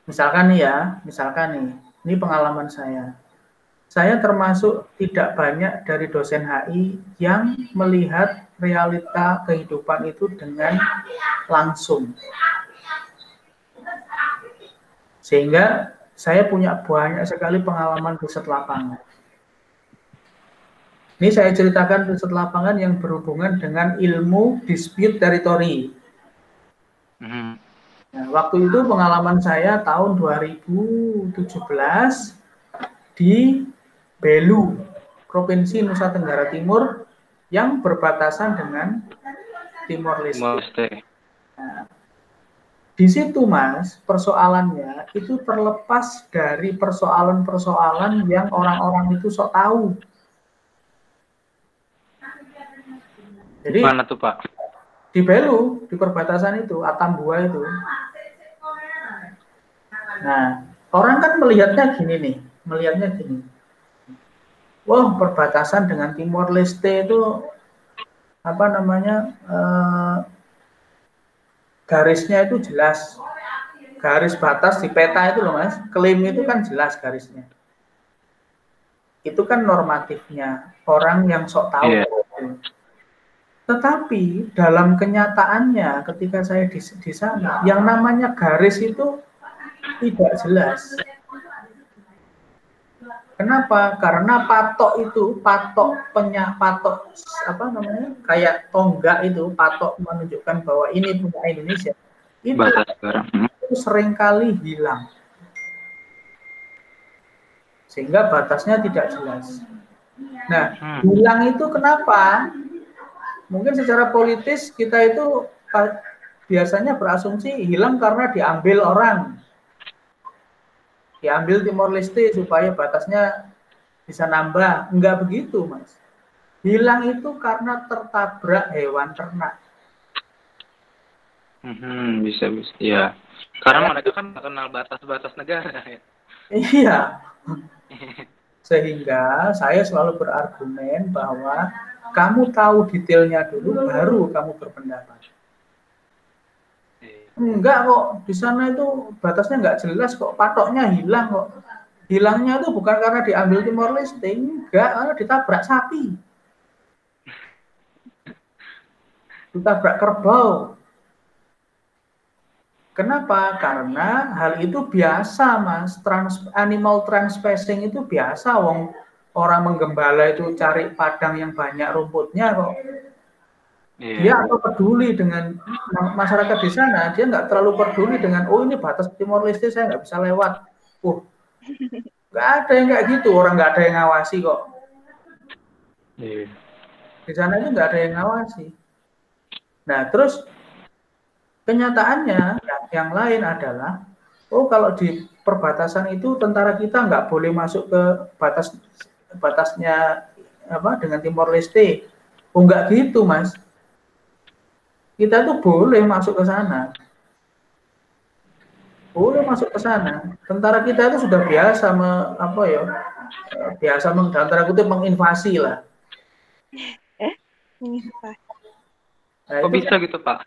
Misalkan nih ya, misalkan nih, ini pengalaman saya. Saya termasuk tidak banyak dari dosen HI yang melihat realita kehidupan itu dengan langsung. Sehingga saya punya banyak sekali pengalaman riset lapangan. Ini saya ceritakan riset lapangan yang berhubungan dengan ilmu dispute teritori. Hmm. Nah, waktu itu pengalaman saya tahun 2017 di Belu, Provinsi Nusa Tenggara Timur yang berbatasan dengan Timor Leste. Nah, di situ Mas, persoalannya itu terlepas dari persoalan-persoalan yang orang-orang itu sok tahu.
Jadi mana tuh Pak?
di Belu di perbatasan itu Atambua itu nah orang kan melihatnya gini nih melihatnya gini wah perbatasan dengan Timor Leste itu apa namanya eh, garisnya itu jelas. Garis batas di peta itu loh mas. Klaim itu kan jelas garisnya. Itu kan normatifnya. Orang yang sok tahu. Yeah. Tetapi dalam kenyataannya ketika saya di, di sana, yang namanya garis itu tidak jelas. Kenapa? Karena patok itu, patok penya, patok apa namanya? Kayak tonggak itu, patok menunjukkan bahwa ini punya Indonesia. Itu, hmm. itu sering kali hilang. Sehingga batasnya tidak jelas. Nah, hmm. hilang itu kenapa? mungkin secara politis kita itu biasanya berasumsi hilang karena diambil orang. Diambil Timor Leste supaya batasnya bisa nambah. Enggak begitu, Mas. Hilang itu karena tertabrak hewan ternak.
Hmm, bisa bisa. Ya. Karena mereka kan kenal batas-batas negara ya.
Iya. Sehingga saya selalu berargumen bahwa kamu tahu detailnya dulu, baru kamu berpendapat. Enggak kok, di sana itu batasnya enggak jelas kok, patoknya hilang kok. Hilangnya itu bukan karena diambil Timor Leste, enggak, karena ditabrak sapi. Ditabrak kerbau. Kenapa? Karena hal itu biasa, Mas. Trans, animal transpassing itu biasa, wong orang menggembala itu cari padang yang banyak rumputnya kok. Yeah. Dia atau peduli dengan masyarakat di sana, dia nggak terlalu peduli dengan oh ini batas Timor Leste saya nggak bisa lewat. Uh, nggak ada yang kayak gitu, orang nggak ada yang ngawasi kok. Yeah. Di sana itu nggak ada yang ngawasi. Nah terus kenyataannya yang lain adalah, oh kalau di perbatasan itu tentara kita nggak boleh masuk ke batas batasnya apa dengan Timor Leste. Oh enggak gitu, Mas. Kita tuh boleh masuk ke sana. Boleh masuk ke sana. Tentara kita itu sudah biasa me, apa ya? Biasa meng, antara kutip menginvasi lah.
Eh.
Nah, Kok bisa gitu, Pak?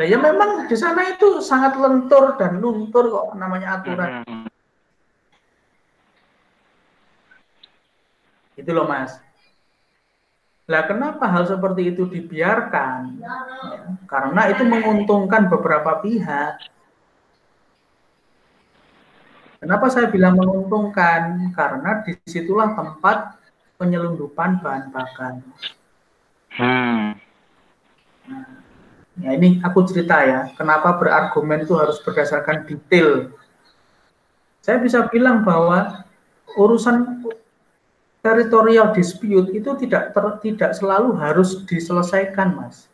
Nah, ya memang di sana itu sangat lentur dan luntur kok namanya aturan. Hmm. Itu loh Mas. Lah kenapa hal seperti itu dibiarkan? Ya, karena itu menguntungkan beberapa pihak. Kenapa saya bilang menguntungkan? Karena di situlah tempat penyelundupan bahan bakar. Hmm. Nah, ini aku cerita ya, kenapa berargumen itu harus berdasarkan detail. Saya bisa bilang bahwa urusan territorial dispute itu tidak ter, tidak selalu harus diselesaikan, Mas.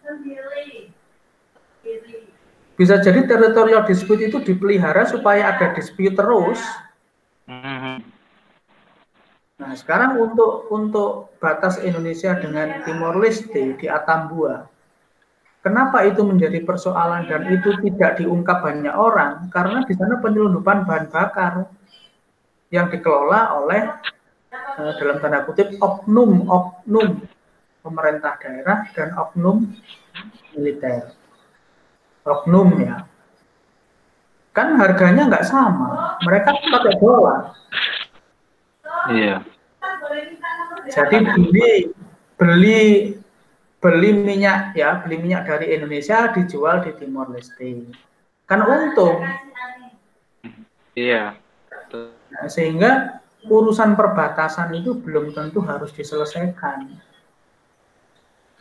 Bisa jadi territorial dispute itu dipelihara supaya ada dispute terus. Nah, sekarang untuk untuk batas Indonesia dengan Timor Leste di Atambua, kenapa itu menjadi persoalan dan itu tidak diungkap banyak orang? Karena di sana penyelundupan bahan bakar yang dikelola oleh uh, dalam tanda kutip oknum oknum pemerintah daerah dan oknum militer oknum ya kan harganya nggak sama. Mereka pakai dolar.
Iya.
Jadi beli beli beli minyak ya, beli minyak dari Indonesia dijual di Timor Leste. Kan untung.
Iya.
Nah, sehingga urusan perbatasan itu belum tentu harus diselesaikan.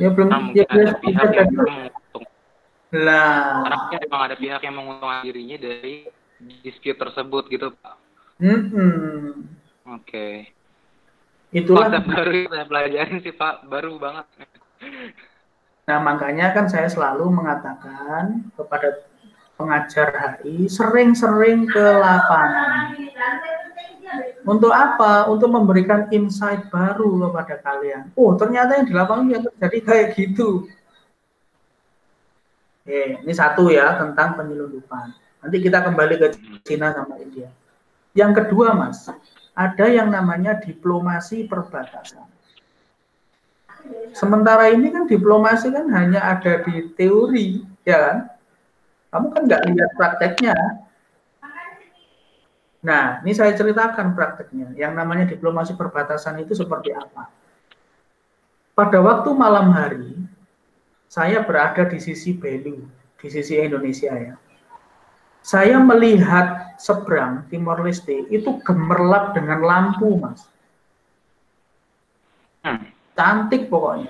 Ya belum
Nah,
ya,
ada pihak yang menguntung.
lah.
Karena memang ada pihak yang menguntungkan dirinya dari dispute tersebut gitu, Pak.
Mm-mm.
Oke.
Itulah
Konsep baru saya pelajarin sih, Pak. Baru banget.
Nah, makanya kan saya selalu mengatakan kepada pengajar HI sering-sering ke lapangan. Untuk apa? Untuk memberikan insight baru kepada kalian. Oh, ternyata yang di lapangan yang terjadi kayak gitu. Oke, ini satu ya tentang penyelundupan. Nanti kita kembali ke Cina sama India. Yang kedua, Mas, ada yang namanya diplomasi perbatasan. Sementara ini kan diplomasi kan hanya ada di teori, ya kan? Kamu kan nggak lihat prakteknya. Nah, ini saya ceritakan prakteknya. Yang namanya diplomasi perbatasan itu seperti apa? Pada waktu malam hari, saya berada di sisi Belu, di sisi Indonesia ya. Saya melihat seberang Timor Leste itu gemerlap dengan lampu, Mas.
Hmm.
Cantik pokoknya.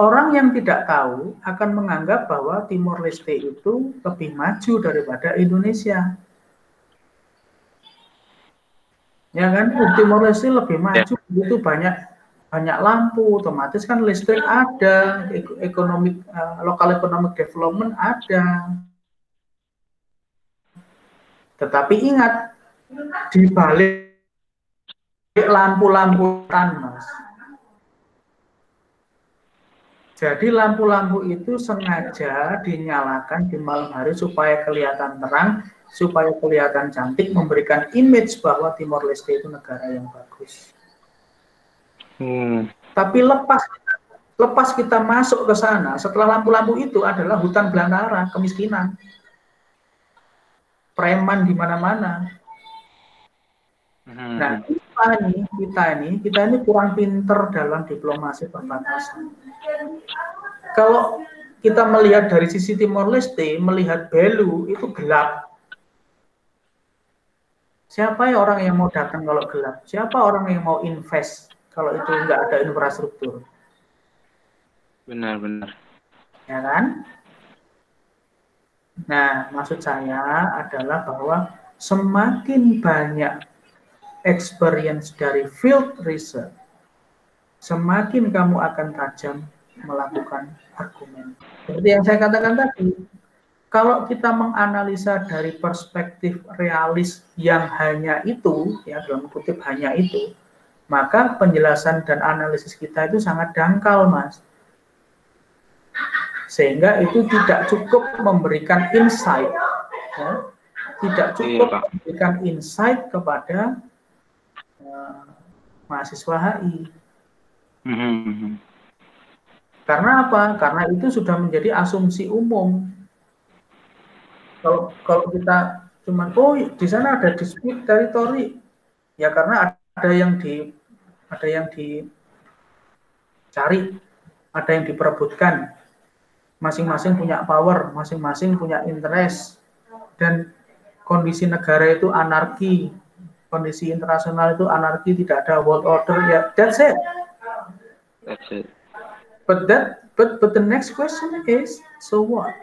Orang yang tidak tahu akan menganggap bahwa Timor Leste itu lebih maju daripada Indonesia. Ya kan, Timor Leste lebih maju, itu banyak banyak lampu, otomatis kan listrik ada, ek- ekonomi eh, lokal economic development ada. Tetapi ingat, di balik lampu-lampu. Jadi lampu-lampu itu sengaja dinyalakan di malam hari supaya kelihatan terang, supaya kelihatan cantik, memberikan image bahwa Timor Leste itu negara yang bagus.
Hmm.
Tapi lepas lepas kita masuk ke sana, setelah lampu-lampu itu adalah hutan belantara, kemiskinan, preman di mana-mana.
Hmm.
Nah, kita nih, kita ini, kita ini kurang pinter dalam diplomasi perbatasan. Kalau kita melihat dari sisi Timor Leste, melihat Belu itu gelap. Siapa ya orang yang mau datang kalau gelap? Siapa orang yang mau invest kalau itu nggak ada infrastruktur?
Benar-benar.
ya kan? Nah, maksud saya adalah bahwa semakin banyak experience dari field research, semakin kamu akan tajam melakukan argumen. Seperti yang saya katakan tadi, kalau kita menganalisa dari perspektif realis yang hanya itu, ya dalam kutip hanya itu, maka penjelasan dan analisis kita itu sangat dangkal, Mas sehingga itu tidak cukup memberikan insight ya. tidak cukup
Iya, Pak.
memberikan insight kepada mahasiswa HI
Hmm.
karena apa? Karena itu sudah menjadi asumsi umum. Kalau kalau kita cuma oh di sana ada dispute teritori. Ya karena ada yang di ada yang dicari ada yang diperebutkan. Masing-masing punya power, masing-masing punya interest, dan kondisi negara itu anarki, kondisi internasional itu anarki, tidak ada world order, ya that's it.
That's it.
But that, but but the next question is, so what?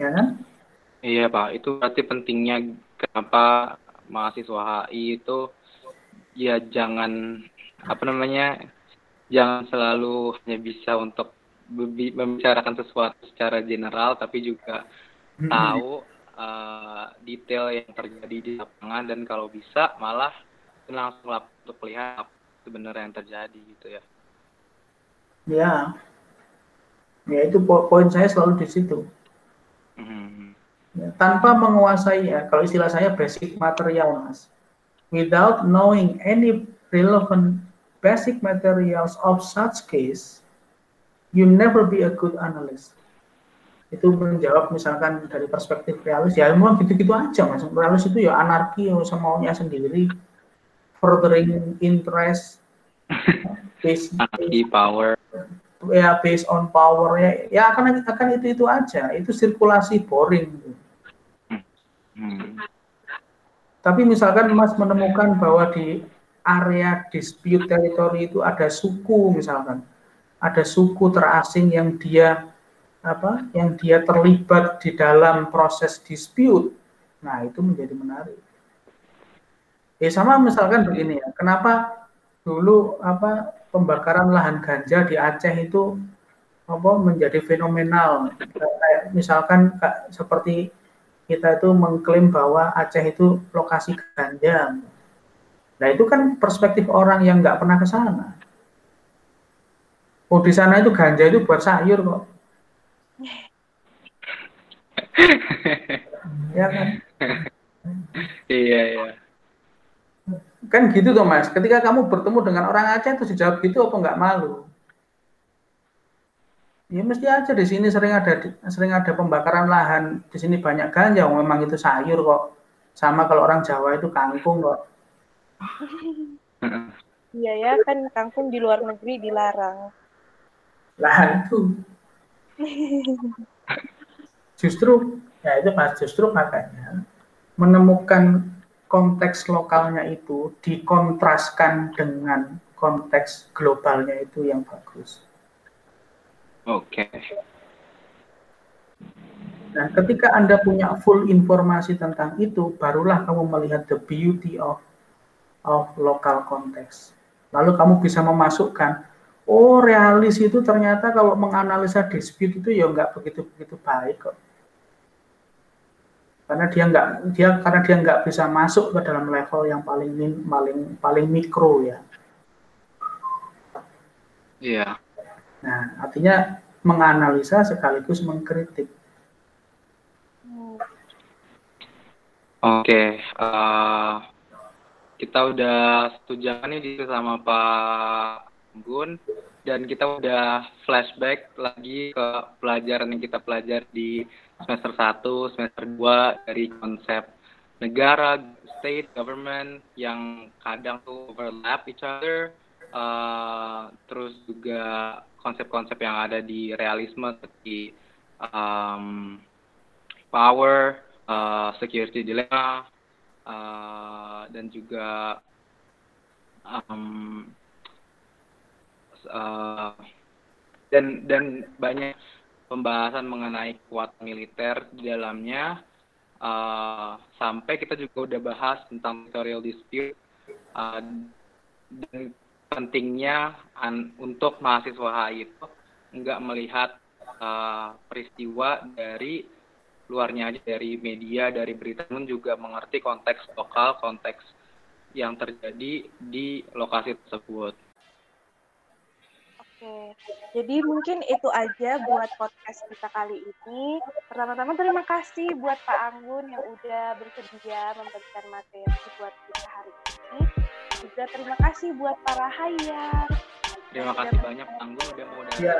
Ya kan?
Iya Pak, itu berarti pentingnya kenapa mahasiswa HI itu ya jangan apa namanya jangan selalu hanya bisa untuk membicarakan sesuatu secara general tapi juga
Hmm.
tahu eh, detail yang terjadi di lapangan dan kalau bisa malah langsung lap- untuk melihat apa sebenarnya yang terjadi gitu ya.
Ya, ya itu po- poin saya selalu di situ.
Hmm.
Ya, tanpa menguasai ya, kalau istilah saya basic material mas without knowing any relevant basic materials of such case you never be a good analyst itu menjawab misalkan dari perspektif realis ya memang gitu-gitu aja mas. Realis itu ya anarki ya semaunya sendiri. Furthering interest
based, anarki power.
Ya based on power ya. Ya akan akan itu itu aja. Itu sirkulasi boring. Hmm. tapi misalkan mas menemukan bahwa di area dispute territory itu ada suku misalkan. Ada suku terasing yang dia apa yang dia terlibat di dalam proses dispute. Nah, itu menjadi menarik. Ya sama misalkan begini ya, kenapa dulu apa pembakaran lahan ganja di Aceh itu apa menjadi fenomenal. Kayak misalkan seperti kita itu mengklaim bahwa Aceh itu lokasi ganja. Nah, itu kan perspektif orang yang nggak pernah ke sana. Oh, di sana itu ganja itu buat sayur kok ya kan?
Iya, iya.
Kan gitu tuh mas, ketika kamu bertemu dengan orang Aceh terus dijawab gitu apa nggak malu? Ya mesti aja di sini sering ada sering ada pembakaran lahan, di sini banyak ganja, memang itu sayur kok. Sama kalau orang Jawa itu kangkung kok.
Iya ya, kan kangkung di luar negeri dilarang.
Lah itu justru ya itu mas justru makanya menemukan konteks lokalnya itu dikontraskan dengan konteks globalnya itu yang bagus.
Oke. Okay.
Nah, ketika Anda punya full informasi tentang itu, barulah kamu melihat the beauty of of local context. Lalu kamu bisa memasukkan oh realis itu ternyata kalau menganalisa dispute itu ya nggak begitu begitu baik kok karena dia nggak dia karena dia nggak bisa masuk ke dalam level yang paling paling paling mikro ya
iya
nah artinya menganalisa sekaligus mengkritik
oke okay. uh, eh, kita udah setuju nih di sama Pak Gun dan kita udah flashback lagi ke pelajaran yang kita pelajari di semester 1, semester 2 dari konsep negara, state, government yang kadang tuh overlap each other, uh, terus juga konsep-konsep yang ada di realisme seperti um, power, uh, security dilemma, uh, dan juga um, uh, dan dan banyak pembahasan mengenai kuat militer di dalamnya. Uh, sampai kita juga udah bahas tentang territorial dispute uh, dan pentingnya an, untuk mahasiswa HI itu nggak melihat uh, peristiwa dari luarnya aja dari media dari berita pun juga mengerti konteks lokal konteks yang terjadi di lokasi tersebut
Oke, jadi mungkin itu aja buat podcast kita kali ini. Pertama-tama terima kasih buat Pak Anggun yang udah bersedia memberikan materi buat kita hari ini. Juga terima kasih buat para hayar.
Terima kasih banyak Pak Anggun udah mau datang
ya.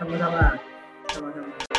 Sama-sama. Sama-sama.